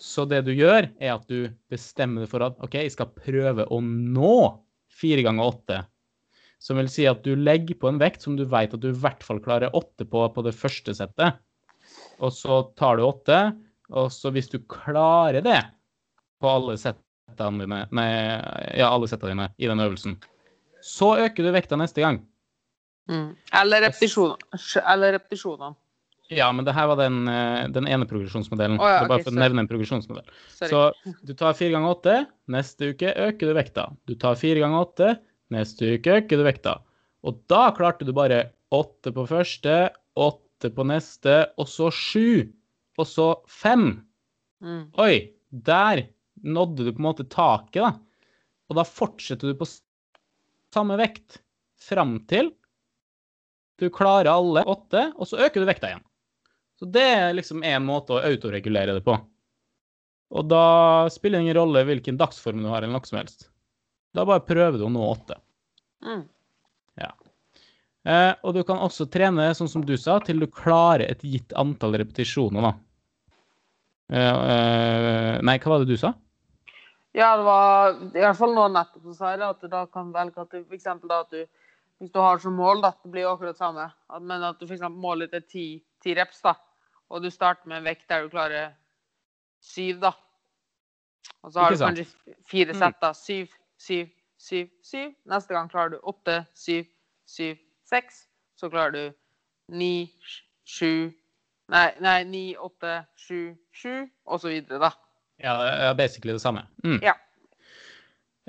Så det du gjør, er at du bestemmer for at OK, jeg skal prøve å nå fire ganger åtte. Som vil si at du legger på en vekt som du vet at du i hvert fall klarer åtte på på det første settet. Og så tar du åtte, og så hvis du klarer det på alle settene dine, nei, ja, alle settene dine i den øvelsen, så øker du vekta neste gang. Mm. Eller repetisjonene. Ja, men det her var den, eh, den ene progresjonsmodellen. Oh, ja, det er bare okay, for å nevne en progresjonsmodell. Sorry. Så du tar fire ganger åtte, neste uke øker du vekta. Du tar fire ganger åtte, neste uke øker du vekta. Og da klarte du bare åtte på første, åtte på neste, og så sju. Og så fem. Mm. Oi, der nådde du på en måte taket, da. Og da fortsetter du på samme vekt fram til du klarer alle åtte, og så øker du vekta igjen. Så det er liksom en måte å autoregulere det på. Og da spiller det ingen rolle hvilken dagsform du har, eller noe som helst. Da bare prøver du å nå åtte. Mm. Eh, og du kan også trene, sånn som du sa, til du klarer et gitt antall repetisjoner, da. Eh, eh, nei, hva var det du sa? Ja, det var i hvert fall nå nettopp som sa det, at du da kan velge at du da at du Hvis du har som mål, da, det blir jo akkurat samme, at, men at du eksempel målet er ti, ti reps, da, og du starter med en vekt der du klarer syv, da. Og så har du kanskje fire Mm. sett, da. Syv, syv, syv, syv. Neste gang klarer du åtte, syv, syv, seks. Så klarer du ni, sju Nei, nei, ni, åtte, sju, sju, og så videre, da. Ja, basically det samme. Mm. Ja.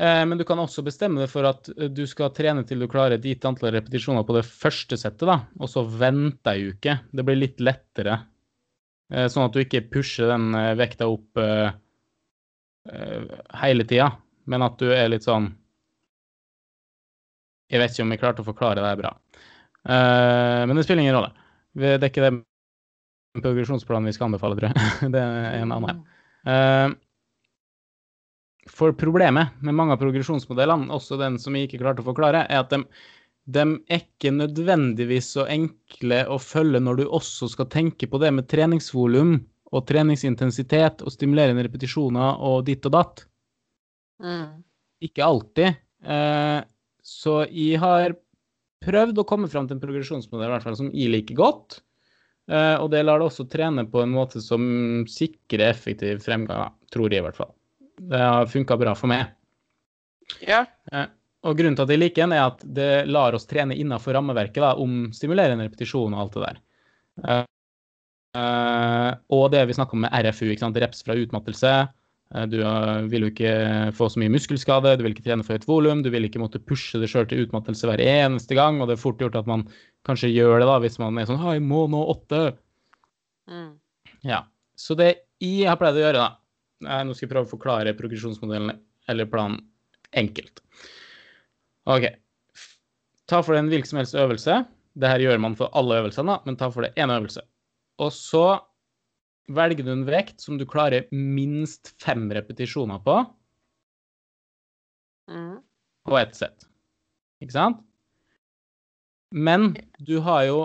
Eh, men du kan også bestemme deg for at eh, du skal trene til du klarer et gitt antall repetisjoner på det første settet, da, og så vente ei uke. Det blir litt lettere. Eh, sånn at du ikke pusher den vekta opp hele tida, men at du er litt sånn Jeg vet ikke om jeg klarte å forklare det her bra. Men det spiller ingen rolle. Det er ikke det progresjonsplanen vi skal anbefale, tror jeg. Det er en annen. Eh, For problemet med mange av progresjonsmodellene, også den som jeg ikke klarte å forklare, er at de, de er ikke nødvendigvis så enkle å følge når du også skal tenke på det med treningsvolum og treningsintensitet og stimulerende repetisjoner og ditt og datt. Mm. Ikke alltid. Eh, så jeg har prøvd å komme fram til en progresjonsmodell i hvert fall, som jeg liker godt. Eh, og det lar det også trene på en måte som sikrer effektiv fremgang, tror jeg i hvert fall. Det har funka bra for meg. Ja. Eh, og grunnen til at jeg liker den, er at det lar oss trene innenfor rammeverket da, om stimulerende repetisjon og alt det der. Eh, og det vi snakker om med RFU, ikke sant? reps fra utmattelse. Eh, Du eh, vil jo ikke få så mye muskelskade, du vil ikke trene for høyt volum, du vil ikke måtte pushe deg sjøl til utmattelse hver eneste gang, og det er fort gjort at man kanskje gjør det da, hvis man er sånn «Hei, 'Jeg må nå åtte'. Mm. Ja. Så det jeg har pleid å gjøre, da Nå skal jeg prøve å forklare progresjonsmodellen eller planen enkelt. OK. Ta for deg en hvilken som helst øvelse. Det her gjør man for alle øvelsene, men ta for deg én øvelse. Og så velger du en vekt som du klarer minst fem repetisjoner på Mm. på ett sett. Ikke sant? Men du har jo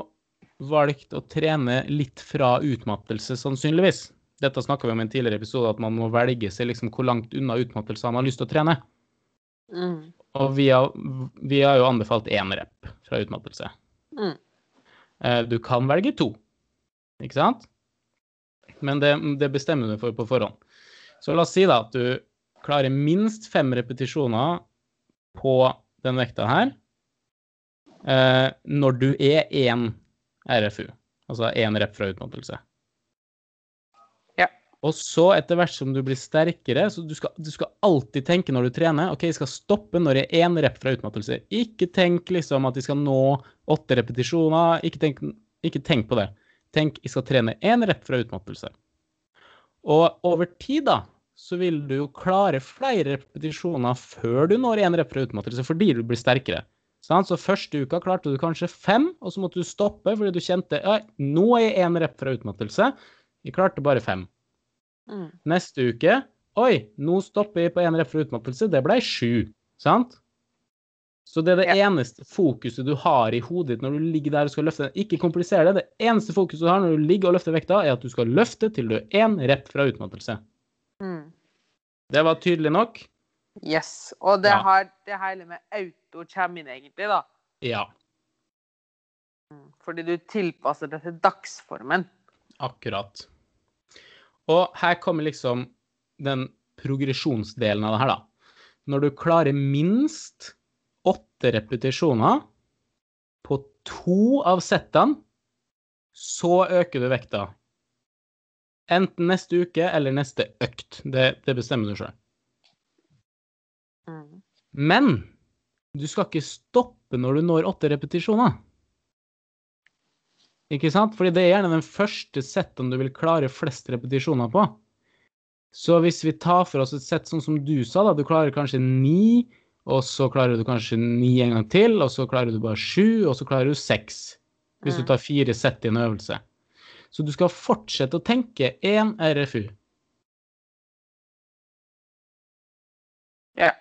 valgt å trene litt fra utmattelse, sannsynligvis. Dette snakka vi om i en tidligere episode, at man må velge seg liksom hvor langt unna utmattelse man har lyst til å trene. Mm. Og vi har, vi har jo anbefalt én rep fra utmattelse. Mm. Eh, Du kan velge to, ikke sant? Men det, det bestemmer du for på forhånd. Så la oss si da at du klarer minst fem repetisjoner på den vekta her eh, når du er én RFU, altså én rep fra utmattelse. Ja. Og så, etter hvert som du blir sterkere, så du skal, du skal alltid tenke når du trener OK, jeg skal stoppe når jeg er én rep fra utmattelse. Ikke tenk liksom at jeg skal nå åtte repetisjoner. Ikke tenk, ikke tenk på det. Tenk jeg skal trene én rep fra utmattelse. Og over tid, da, så vil du jo klare flere repetisjoner før du når én rep fra utmattelse, fordi du blir sterkere. Så første uka klarte du kanskje fem, og så måtte du stoppe fordi du kjente ja, nå er jeg én rep fra utmattelse. Jeg klarte bare fem. Mm. Neste uke Oi, nå stopper jeg på én rep fra utmattelse. Det ble sju. Sant? Så det er det Ja. eneste fokuset du har i hodet ditt når du ligger der og skal løfte. Ikke komplisere det. Det eneste fokuset du har når du ligger og løfter vekta, er at du skal løfte til du er én rep fra utmattelse. Mm. Det var tydelig nok? Yes. Og det Ja. har det hele med auto kommer inn, egentlig, da. Ja. Mm. Fordi du tilpasser det til dagsformen. Akkurat. Og her kommer liksom den progresjonsdelen av det her, da. Når du klarer minst åtte repetisjoner på to av settene, så øker du vekta. Enten neste uke eller neste økt. Det, det bestemmer du sjøl. Mm. Men du skal ikke stoppe når du når åtte repetisjoner. Ikke sant? Fordi det er gjerne den første setten du vil klare flest repetisjoner på. Så hvis vi tar for oss et sett sånn som du sa, da, du klarer kanskje ni, og så klarer du kanskje ni en gang til, og så klarer du bare sju, og så klarer du seks. Hvis du tar fire sett i en øvelse. Så du skal fortsette å tenke én RFU. Ja.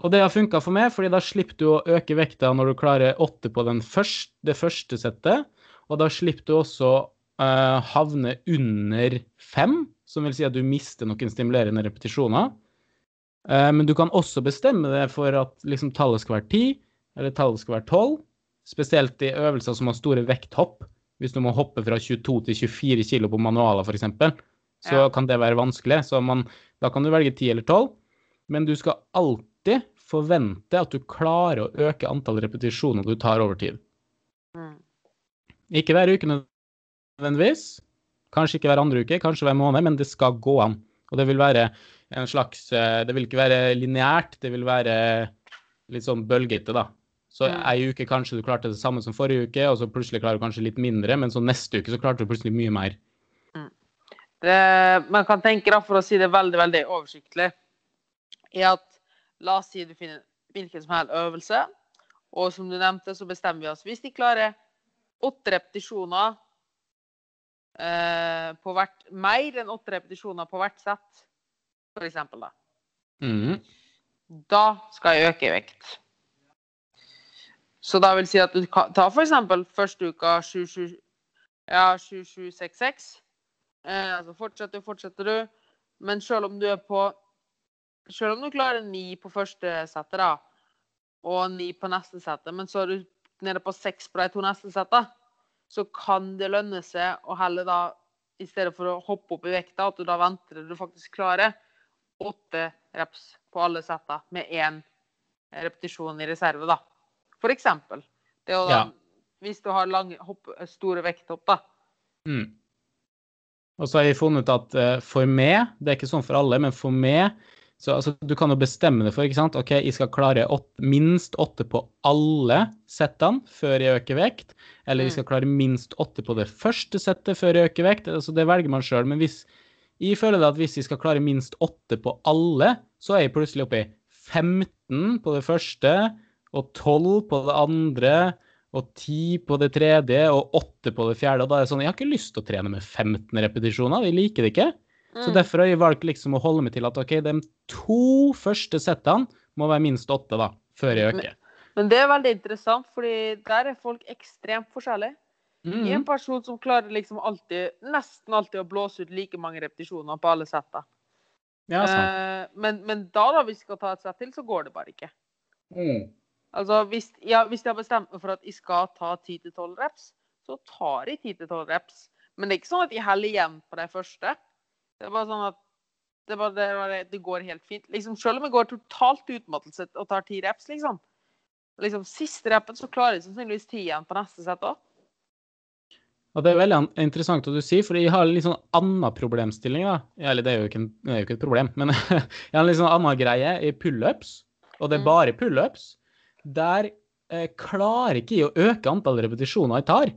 Og det har funka for meg, fordi da slipper du å øke vekta når du klarer åtte på den første, det første settet. Og da slipper du også eh, havne under fem, som vil si at du mister noen stimulerende repetisjoner. Eh, men du kan også bestemme det for at liksom, tallet skal være 10, eller tallet skal være tolv. Spesielt i øvelser som har store vekthopp. Hvis du må hoppe fra 22 til 24 kilo på manualer, f.eks., så Ja. kan det være vanskelig. Så man, da kan du velge 10 eller 12. Men du skal alltid forvente at du klarer å øke antall repetisjoner du tar over tid. Mm. Ikke hver uke nødvendigvis. Kanskje ikke hver andre uke, kanskje hver måned, men det skal gå an. Og det vil være en slags eh, Det vil ikke være lineært, det vil være litt sånn bølgete, da. Så Mm. ei uke kanskje du klarte det samme som forrige uke, og så plutselig klarer du kanskje litt mindre, men så neste uke så klarte du plutselig mye mer. Det, man kan tenke, da, for å si det veldig veldig oversiktlig, er at la oss si du finner hvilken som helst øvelse, og som du nevnte, så bestemmer vi oss. Hvis de klarer åtte repetisjoner eh, på hvert Mer enn åtte repetisjoner på hvert sett, eksempel, da. Mm. Da skal jeg øke i vekt. Så da vil si at du kan ta eksempel første uka 77, ja, 7766. Eh, altså fortsetter, du, fortsetter du. Men selv om du er på Selv om du klarer ni på første settet, da, og ni på neste settet, men så er du nede på seks på de to neste settene, så kan det lønne seg å heller da, i stedet for å hoppe opp i vekta, at du da venter til du faktisk klarer åtte reps på alle setta med én repetisjon i reserve, da. For eksempel. Det er jo da, Ja. Hvis du har lange, hopp, store vekthopp, da. Mm. Og så har jeg funnet ut at eh, for meg, det er ikke sånn for alle, men for meg så altså, Du kan jo bestemme det for, ikke sant. OK, jeg skal klare åtte, minst åtte på alle settene før jeg øker vekt. Eller jeg Mm. skal klare minst åtte på det første settet før jeg øker vekt. Altså, det velger man sjøl. Men hvis jeg føler at hvis jeg skal klare minst åtte på alle, så er jeg plutselig oppe i 15 på det første, og 12 på det andre, og 10 på det tredje, og 8 på det fjerde. Og da er det sånn, jeg har ikke lyst til å trene med 15 repetisjoner, jeg liker det ikke. Så Mm. derfor har jeg valgt liksom å holde meg til at ok, de to første settene må være minst åtte, da, før jeg øker. Men det er veldig interessant, fordi der er folk ekstremt forskjellige. Jeg er en Mhm. person som klarer liksom alltid, nesten alltid å blåse ut like mange repetisjoner på alle setter. Ja. Eh, men, men da, da, hvis jeg skal ta et sett til, så går det bare ikke. Mm. Altså, hvis, ja, hvis jeg har bestemt meg for at jeg skal ta 10-12 reps, så tar jeg 10-12 reps. Men det er ikke sånn at jeg heller igjen på de første. Det er bare sånn at det, bare, det, bare, det går helt fint. Liksom, selv om jeg går totalt utmattelse og tar 10 reps, liksom. liksom siste repen så klarer jeg sannsynligvis 10 igjen på neste sett òg. Og det er veldig interessant at du sier, for jeg har en litt sånn annen problemstilling. da. Eller det er jo ikke, en, er jo ikke et problem, men jeg har en litt sånn annen greie i pullups, og det er Mm. bare pullups. Der eh, klarer ikke jeg å øke antall repetisjoner jeg tar.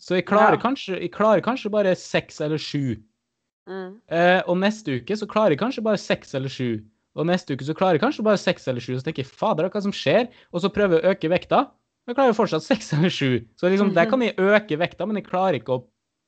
Så jeg klarer, Ja. kanskje, jeg klarer kanskje bare seks eller sju. Mm. Eh, og neste uke så klarer jeg kanskje bare seks eller sju. Og neste uke så klarer jeg kanskje bare seks eller sju. Så tenker jeg fader, hva som skjer? Og så prøver jeg å øke vekta. Men jeg klarer jo fortsatt seks eller sju. Så liksom, der kan jeg øke vekta, men jeg klarer ikke å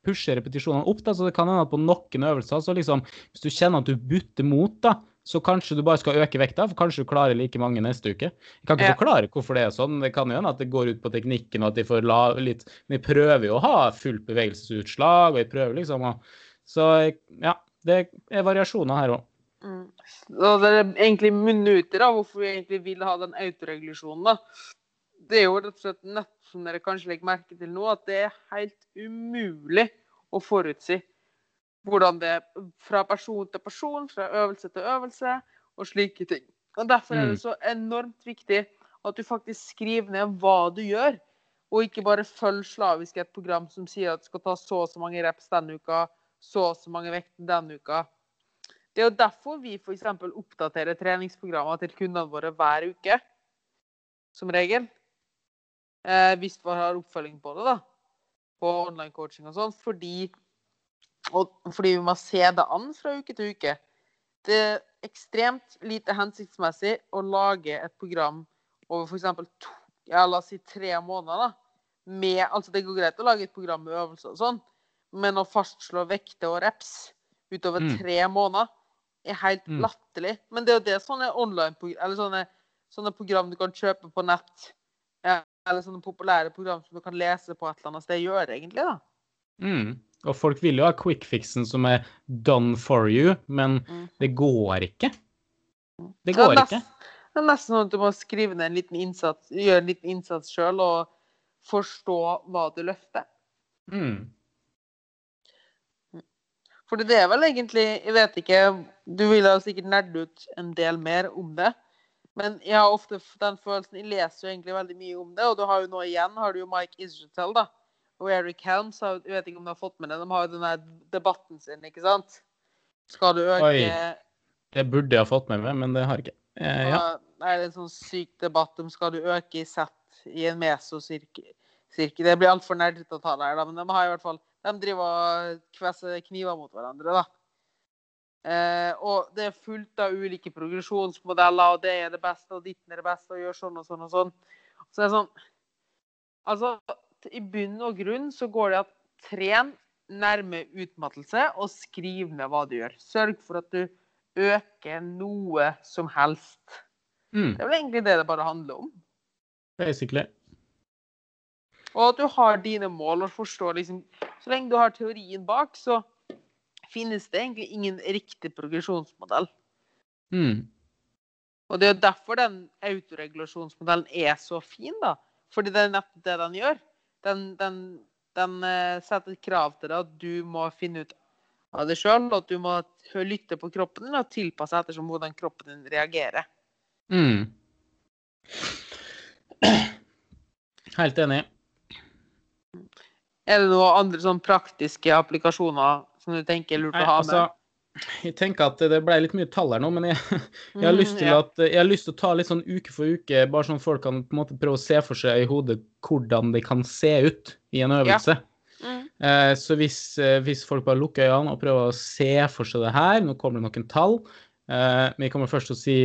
pushe repetisjonene opp. da, Så det kan hende at på noen øvelser, så liksom, hvis du kjenner at du butter mot, da, så kanskje du bare skal øke vekta, for kanskje du klarer like mange neste uke. Jeg kan ikke Ja. forklare hvorfor det er sånn. Det kan jo hende at det går ut på teknikken, og at de får la litt Men jeg prøver jo å ha fullt bevegelsesutslag, og jeg prøver liksom å Så ja, det er variasjoner her òg. Mm. Så det er egentlig minutter av hvorfor vi egentlig vil ha den autoregulasjonen. da. Det er jo rett og slett nett som dere kanskje legger merke til nå, at det er helt umulig å forutsi hvordan det er fra person til person, fra øvelse til øvelse og slike ting. Og Derfor er Mm. det så enormt viktig at du faktisk skriver ned hva du gjør, og ikke bare følg slavisk et program som sier at du skal ta så og så mange reps denne uka, så og så mange vekter denne uka. Det er jo derfor vi f.eks. oppdaterer treningsprogrammer til kundene våre hver uke. Som regel. Eh, hvis man har oppfølging på det, da. På online coaching og sånn. Fordi, fordi vi må se det an fra uke til uke. Det er ekstremt lite hensiktsmessig å lage et program over f.eks. to ja, la oss si tre måneder. da. Med, altså Det går greit å lage et program med øvelser og sånn, men å fastslå vekter og reps utover Mm. tre måneder er helt Mm. latterlig. Men det er jo det sånne online eller sånne, sånne program du kan kjøpe på nett, ja, eller sånne populære program som du kan lese på et eller annet sted, gjør egentlig. da. Mm. Og folk vil jo ha quick fixen som er done for you, men Mm. det går ikke. Det Det går er nest- ikke. Det er nesten sånn at du må skrive ned en liten innsats, gjøre en liten innsats sjøl og forstå hva du løfter. Mm. For det er vel egentlig Jeg vet ikke, du vil jo sikkert nerde ut en del mer om det. Men jeg har ofte den følelsen Jeg leser jo egentlig veldig mye om det, og du har jo nå igjen har du jo Mike Israel, da. Og Eric Helms, jeg vet ikke om du har fått med det, de har jo den der debatten sin, ikke sant? Skal du øke Oi. Det burde jeg ha fått med meg, men det har jeg ikke. Eh, ja. Det er en sånn syk debatt om skal du øke i sett i en mesosirkel. Sirkel. Det blir altfor nerdete å ta det her, da, men de har i hvert fall de driver og kvesser kniver mot hverandre. da. Eh, og det er fullt av ulike progresjonsmodeller, og det er det beste, og ditten er det beste, og gjør sånn og sånn og sånn. Så det er sånn Altså, i bunn og grunn så går det at tren nærme utmattelse, og skriv ned hva du gjør. Sørg for at du øker noe som helst. Mm. Det er vel egentlig det det bare handler om. Basically. Og at du har dine mål og forstår liksom Så lenge du har teorien bak, så finnes det egentlig ingen riktig progresjonsmodell. Mm. Og det er jo derfor den autoregulasjonsmodellen er så fin, da. Fordi det er nettopp det den gjør. Den, den, den eh, setter krav til deg at du må finne ut av det sjøl, at du må lytte på kroppen din og tilpasse ettersom hvordan kroppen din reagerer. Mm. Helt enig. Er det noen andre sånn praktiske applikasjoner som du tenker er lurt Nei, å ha med? altså, jeg tenker at det ble litt mye tall her nå, men jeg, jeg, har lyst til Mm, ja. at, jeg har lyst til å ta litt sånn uke for uke, bare sånn folk kan på en måte prøve å se for seg i hodet hvordan det kan se ut i en øvelse. Mm. Eh, så hvis, eh, hvis folk bare lukker øynene og prøver å se for seg det her, nå kommer det noen tall. Eh, vi kommer først til å si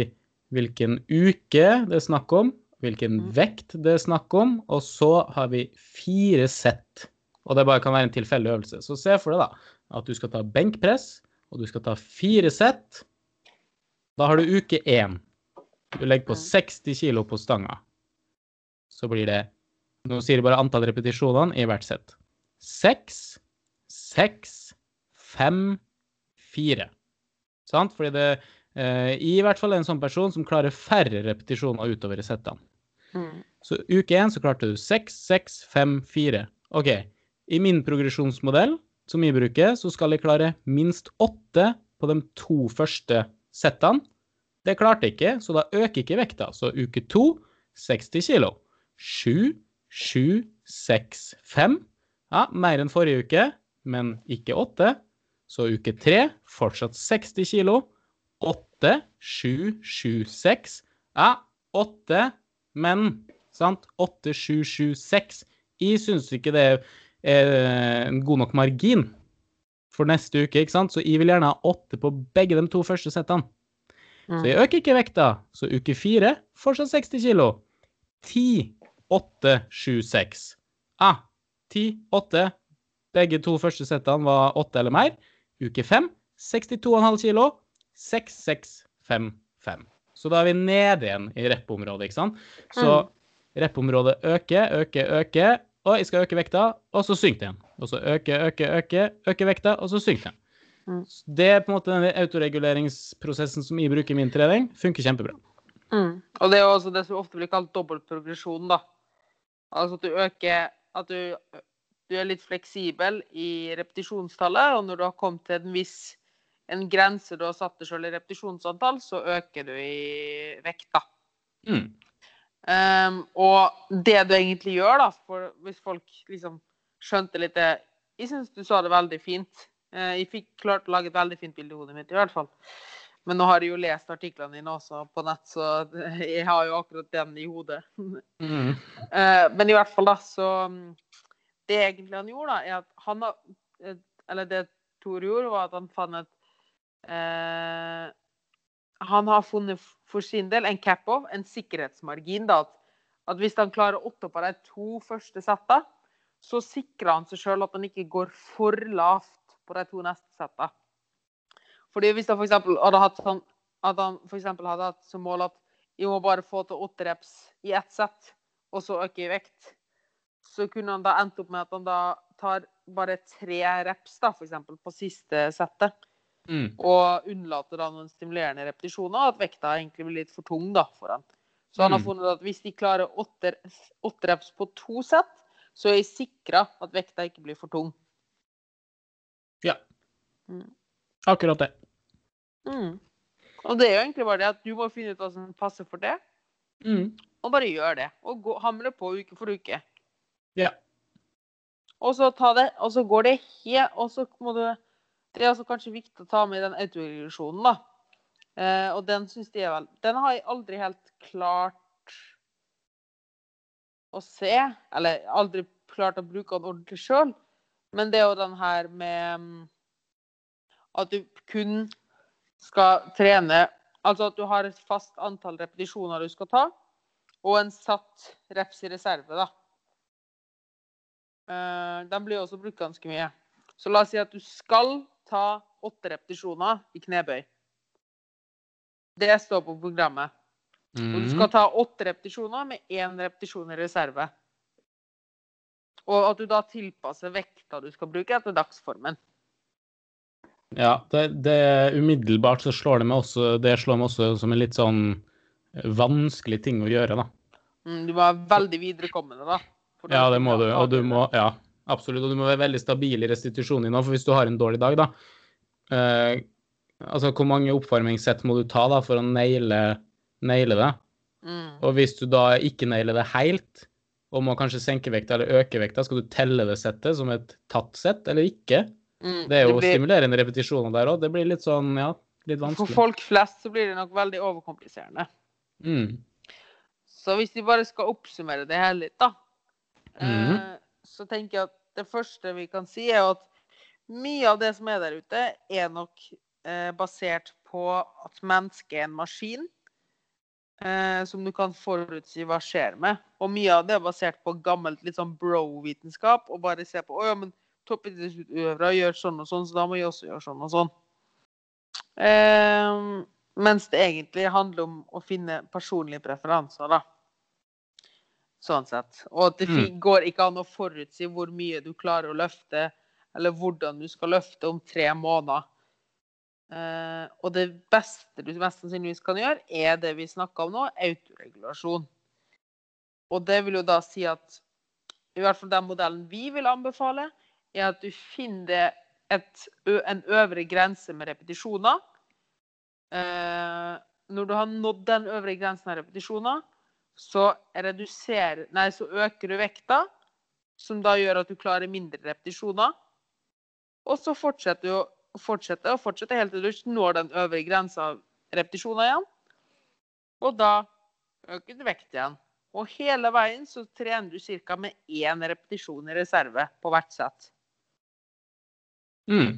hvilken uke det er snakk om, hvilken Mm. vekt det er snakk om, og så har vi fire sett. Og det bare kan være en tilfeldig øvelse. Så se for deg da at du skal ta benkpress, og du skal ta fire sett. Da har du uke én. Du legger på Mm. 60 kilo på stanga. Så blir det Nå sier jeg bare antall repetisjonene i hvert sett. Seks, seks, fem, fire. Sant? Fordi det eh, i hvert fall er en sånn person som klarer færre repetisjoner utover i settene. Mm. Så uke én så klarte du seks, seks, fem, fire. OK. I min progresjonsmodell, som jeg bruker, så skal jeg klare minst åtte på de to første settene. Det klarte jeg ikke, så da øker ikke vekta. Så uke to 60 kilo. Sju, sju, seks, fem. Ja, mer enn forrige uke, men ikke åtte. Så uke tre fortsatt 60 kilo. Åtte, sju, sju, seks. Ja, åtte, men sant? Åtte, sju, sju, seks. Jeg syns ikke det er en god nok margin for neste uke, ikke sant? Så jeg vil gjerne ha åtte på begge de to første settene. Mm. Så jeg øker ikke vekta. Så uke fire fortsatt 60 kilo. 10, 8, 7, 6. Ah, 10, 8. Begge to første settene var 8 eller mer. Uke 5, 62,5 kilo. 6, 6, 5, 5. Så da er vi nede igjen i rep-området, ikke sant? Så rep-området øker, øker, øker. Og jeg skal øke vekta, og så synker det igjen. Og så øke, øke, øke, øke vekta, og så synker den. Mm. Det er på en måte den autoreguleringsprosessen som jeg bruker i min trening. Funker kjempebra. Mm. Og det er også det som ofte blir kalt dobbeltprogresjon, da. Altså at du øker At du, du er litt fleksibel i repetisjonstallet, og når du har kommet til en viss en grense du har satt deg selv i repetisjonsantall, så øker du i vekt, da. Mm. Ehm, og det du egentlig gjør, da, for hvis folk liksom skjønte litt det Jeg syns du sa det veldig fint. Uh, jeg fikk klart å lage et veldig fint bilde i hodet mitt, i hvert fall. Men nå har jeg jo lest artiklene dine også på nett, så jeg har jo akkurat den i hodet. Mm. Uh, men i hvert fall, da, så Det egentlig han gjorde, da, er at han har Eller det Tor gjorde, var at han fant et eh, Han har funnet for sin del en cap-off, en sikkerhetsmargin, da. At, hvis han klarer åtte på de to første settene, så sikrer han seg sjøl at han ikke går for lavt på de to neste settene. Fordi hvis han eksempel hadde hatt sånn at han for hadde hatt som mål at jeg må bare få til åtte reps i ett sett, og så øke i vekt, så kunne han da endt opp med at han da tar bare tre reps, da, f.eks., på siste settet, Mm. og unnlater da noen stimulerende repetisjoner, at vekta egentlig blir litt for tung da, for han. Så han har Mm. funnet at hvis de klarer åtte, åtte reps på to sett, så er jeg sikra at vekta ikke blir for tung. Ja. Mm. Akkurat det. Mm. Og det er jo egentlig bare det at du må finne ut hva som passer for det, Mm. og bare gjør det. Og gå, hamle på uke for uke. Ja. Og så, ta det, og så går det helt Og så må du Det er altså kanskje viktig å ta med den autoregresjonen, da. Eh, og den syns de er vel Den har jeg aldri helt klart å se. Eller aldri klart å bruke den ordentlig sjøl. Men det er jo den her med mm, at du kun skal trene Altså at du har et fast antall repetisjoner du skal ta, og en satt reps i reserve, da. Eh, den blir også brukt ganske mye. Så la oss si at du skal ta åtte repetisjoner i knebøy. Det står på programmet. Og du Mm. skal ta åtte repetisjoner med én repetisjon i reserve. Og at du da tilpasser vekta du skal bruke etter dagsformen. Ja, det, det umiddelbart så slår det meg også Det slår meg også som en litt sånn vanskelig ting å gjøre, da. Mm, du må være veldig viderekommende, da. Ja, det må du. Og du må Ja, absolutt. Og du må være veldig stabil i restitusjonen din òg, for hvis du har en dårlig dag, da eh, Altså, hvor mange oppvarmingssett må du ta da for å naile, naile det? Mm. Og hvis du da ikke nailer det helt, og må kanskje senke vekta eller øke vekta, skal du telle det settet som et tatt sett eller ikke? Mm, Det er jo blir- stimulerende repetisjoner der òg. Det blir litt sånn, ja, litt vanskelig. For folk flest så blir det nok veldig overkompliserende. Mm. Så hvis vi bare skal oppsummere det hele litt, da, Mhm. eh, så tenker jeg at det første vi kan si, er at mye av det som er der ute, er nok eh, basert på at mennesket er en maskin eh, som du kan forutsi hva skjer med. Og mye av det er basert på gammelt litt sånn bro-vitenskap, og bare se på å ja, men toppidrettsutøvere gjør sånn og sånn, så da må jeg også gjøre sånn og sånn. Eh, mens det egentlig handler om å finne personlige preferanser, da. Sånn sett. Og at det mm. går ikke an å forutsi hvor mye du klarer å løfte, eller hvordan du skal løfte om tre måneder. Uh, og det beste du mest sannsynligvis kan gjøre, er det vi snakka om nå, autoregulasjon. Og det vil jo da si at i hvert fall den modellen vi vil anbefale, er at du finner et, en øvre grense med repetisjoner. Uh, når du har nådd den øvre grensen av repetisjoner, så, reduserer, nei, så øker du vekta, som da gjør at du klarer mindre repetisjoner. Og så fortsetter du å fortsette og fortsette helt til du når den øvre grensa av repetisjoner igjen. Og da øker du vekt igjen. Og hele veien så trener du ca. med én repetisjon i reserve på hvert sett. Mm.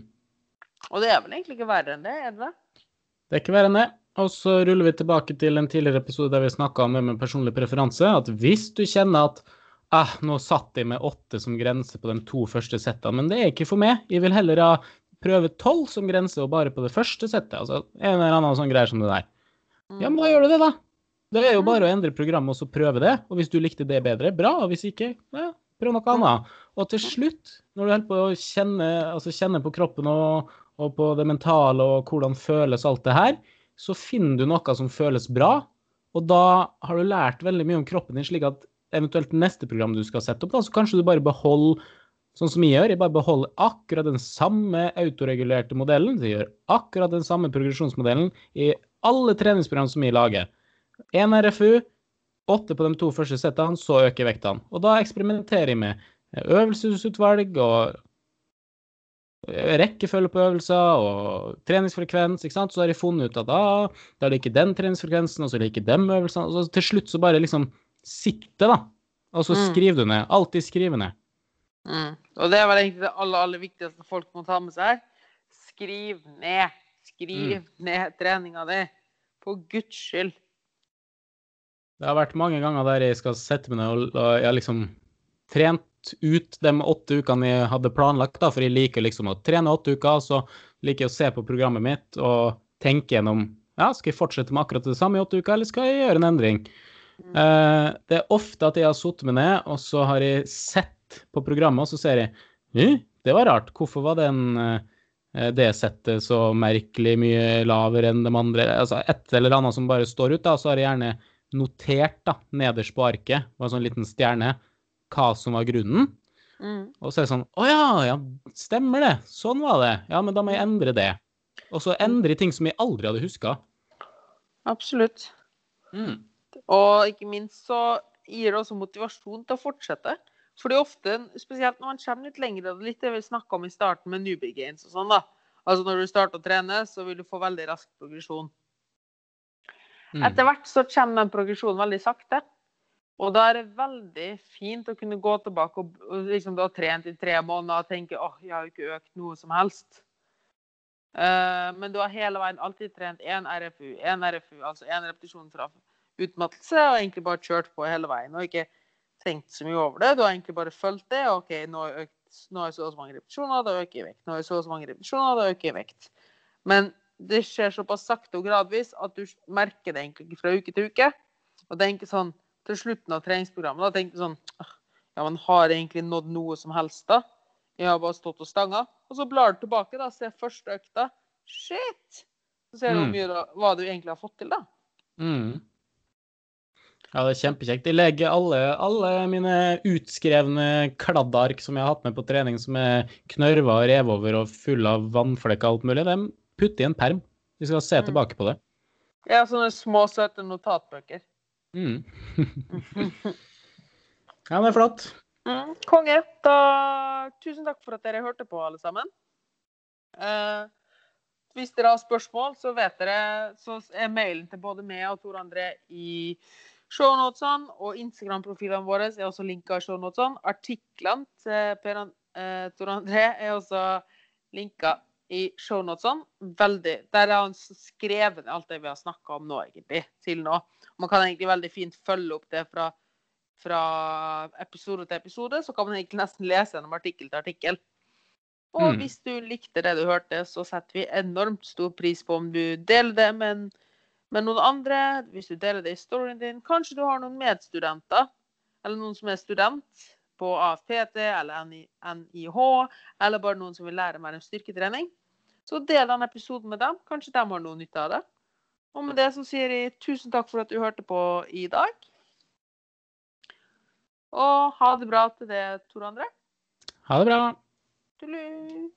Og det er vel egentlig ikke verre enn det, er det det? Det er ikke verre enn det. Og så ruller vi tilbake til en tidligere episode der vi snakka om det med personlig preferanse. At hvis du kjenner at eh, nå satt jeg med åtte som grense på de to første settene, men det er ikke for meg. Jeg vil heller ha prøve tolv som grense og bare på det første settet. Altså en eller annen sånn greier som det der. Ja, men da gjør du det, da. Det er jo bare å endre programmet og så prøve det. Og hvis du likte det bedre, bra. Og hvis ikke, ja, prøv noe annet. Og til slutt, når du holder på å kjenne, altså kjenne på kroppen og, og på det mentale og hvordan føles alt det her, så finner du noe som føles bra. Og da har du lært veldig mye om kroppen din, slik at eventuelt neste program du skal sette opp, da, så kanskje du bare beholder sånn som jeg gjør. Jeg bare beholder akkurat den samme autoregulerte modellen. Jeg gjør akkurat den samme progresjonsmodellen i alle treningsprogram som jeg lager. Én RFU, åtte på de to første settene, så øker vektene. Og da eksperimenterer jeg med øvelsesutvalg og rekkefølge på øvelser og treningsfrekvens. ikke sant? Så har de funnet ut at ah, da er det ikke den treningsfrekvensen, og så er det ikke de øvelsene. Og så til slutt så bare liksom sitte, da. Og så Mm. skriver du ned. Alltid skrive ned. Mm. Og det er vel egentlig det aller, aller viktigste folk må ta med seg her. Skriv ned. Skriv ned treninga di. For guds skyld. Det har vært mange ganger der jeg skal sette meg ned og, og jeg har liksom trent ut de åtte ukene jeg hadde planlagt, da, for jeg liker liksom å trene åtte uker, så liker jeg å se på programmet mitt og tenke gjennom ja, skal jeg fortsette med akkurat det samme i åtte uker, eller skal jeg gjøre en endring? Eh, det er ofte at jeg har satt meg ned, og så har jeg sett på programmet, og så ser jeg «Hm, det var rart, hvorfor var den uh, det settet så merkelig mye lavere enn de andre? Altså et eller annet som bare står ut, da, så har jeg gjerne notert da, nederst på arket, og en sånn liten stjerne, hva som var grunnen. Mm. Og så er det sånn Å ja, ja, stemmer det. Sånn var det. Ja, men da må jeg endre det. Og så endre ting som jeg aldri hadde huska. Absolutt. Mm. Og ikke minst så gir det også motivasjon til å fortsette. Fordi ofte, spesielt når man kommer litt lenger, og litt det vi snakka om i starten med newbie games og sånn, da. Altså når du starter å trene, så vil du få veldig rask progresjon. Mm. Etter hvert så kommer den progresjonen veldig sakte. Og da er det veldig fint å kunne gå tilbake og, og liksom du har trent i tre måneder og tenke åh, jeg har jo ikke økt noe som helst. Uh, men du har hele veien alltid trent én RFU, én RFU, altså én repetisjon fra utmattelse, og egentlig bare kjørt på hele veien. Og ikke tenkt så mye over det. Du har egentlig bare fulgt det. OK, nå har jeg, så og så mange repetisjoner, da øker jeg vekt. Nå har jeg så og så mange repetisjoner, da øker jeg vekt. Men det skjer såpass sakte og gradvis at du merker det egentlig ikke fra uke til uke. Og det er ikke sånn til slutten av treningsprogrammet da tenkte sånn «Ah, Ja, men har jeg egentlig nådd noe som helst, da? Jeg har bare stått og stanga. Og så blar du tilbake, da, ser første økta. Shit! Så ser du Mm. mye hva du egentlig har fått til, da. Mm. Ja, det er kjempekjekt. Jeg legger alle, alle mine utskrevne kladdark som jeg har hatt med på trening, som er knørva og revet over og full av vannflekker og alt mulig, dem putter i en perm. Vi skal se Mm. tilbake på det. Ja, sånne små, søte notatbøker. Mm. ja, det er flott. Mm, konge. Da tusen takk for at dere hørte på, alle sammen. Eh, hvis dere har spørsmål, så vet dere Så er mailen til både meg og Tor André i shownotesene. Og Instagram-profilene våre er også linka i shownotesene. Artiklene til Per eh, Tor André er også linka i shownotene. Veldig Der har han skrevet ned alt det vi har snakka om nå, egentlig. Til nå. Man kan egentlig veldig fint følge opp det fra, fra episode til episode. Så kan man egentlig nesten lese gjennom artikkel til artikkel. Og Mm. hvis du likte det du hørte, så setter vi enormt stor pris på om du deler det med, med noen andre. Hvis du deler det i storyen din. Kanskje du har noen medstudenter, eller noen som er student på AFPT eller NIH, eller bare noen som vil lære mer om styrketrening. Så del den episoden med dem. Kanskje de har noe nytte av det. Og med det så sier jeg tusen takk for at du hørte på i dag. Og ha det bra til det, Tor André. Ha det bra. Tullu.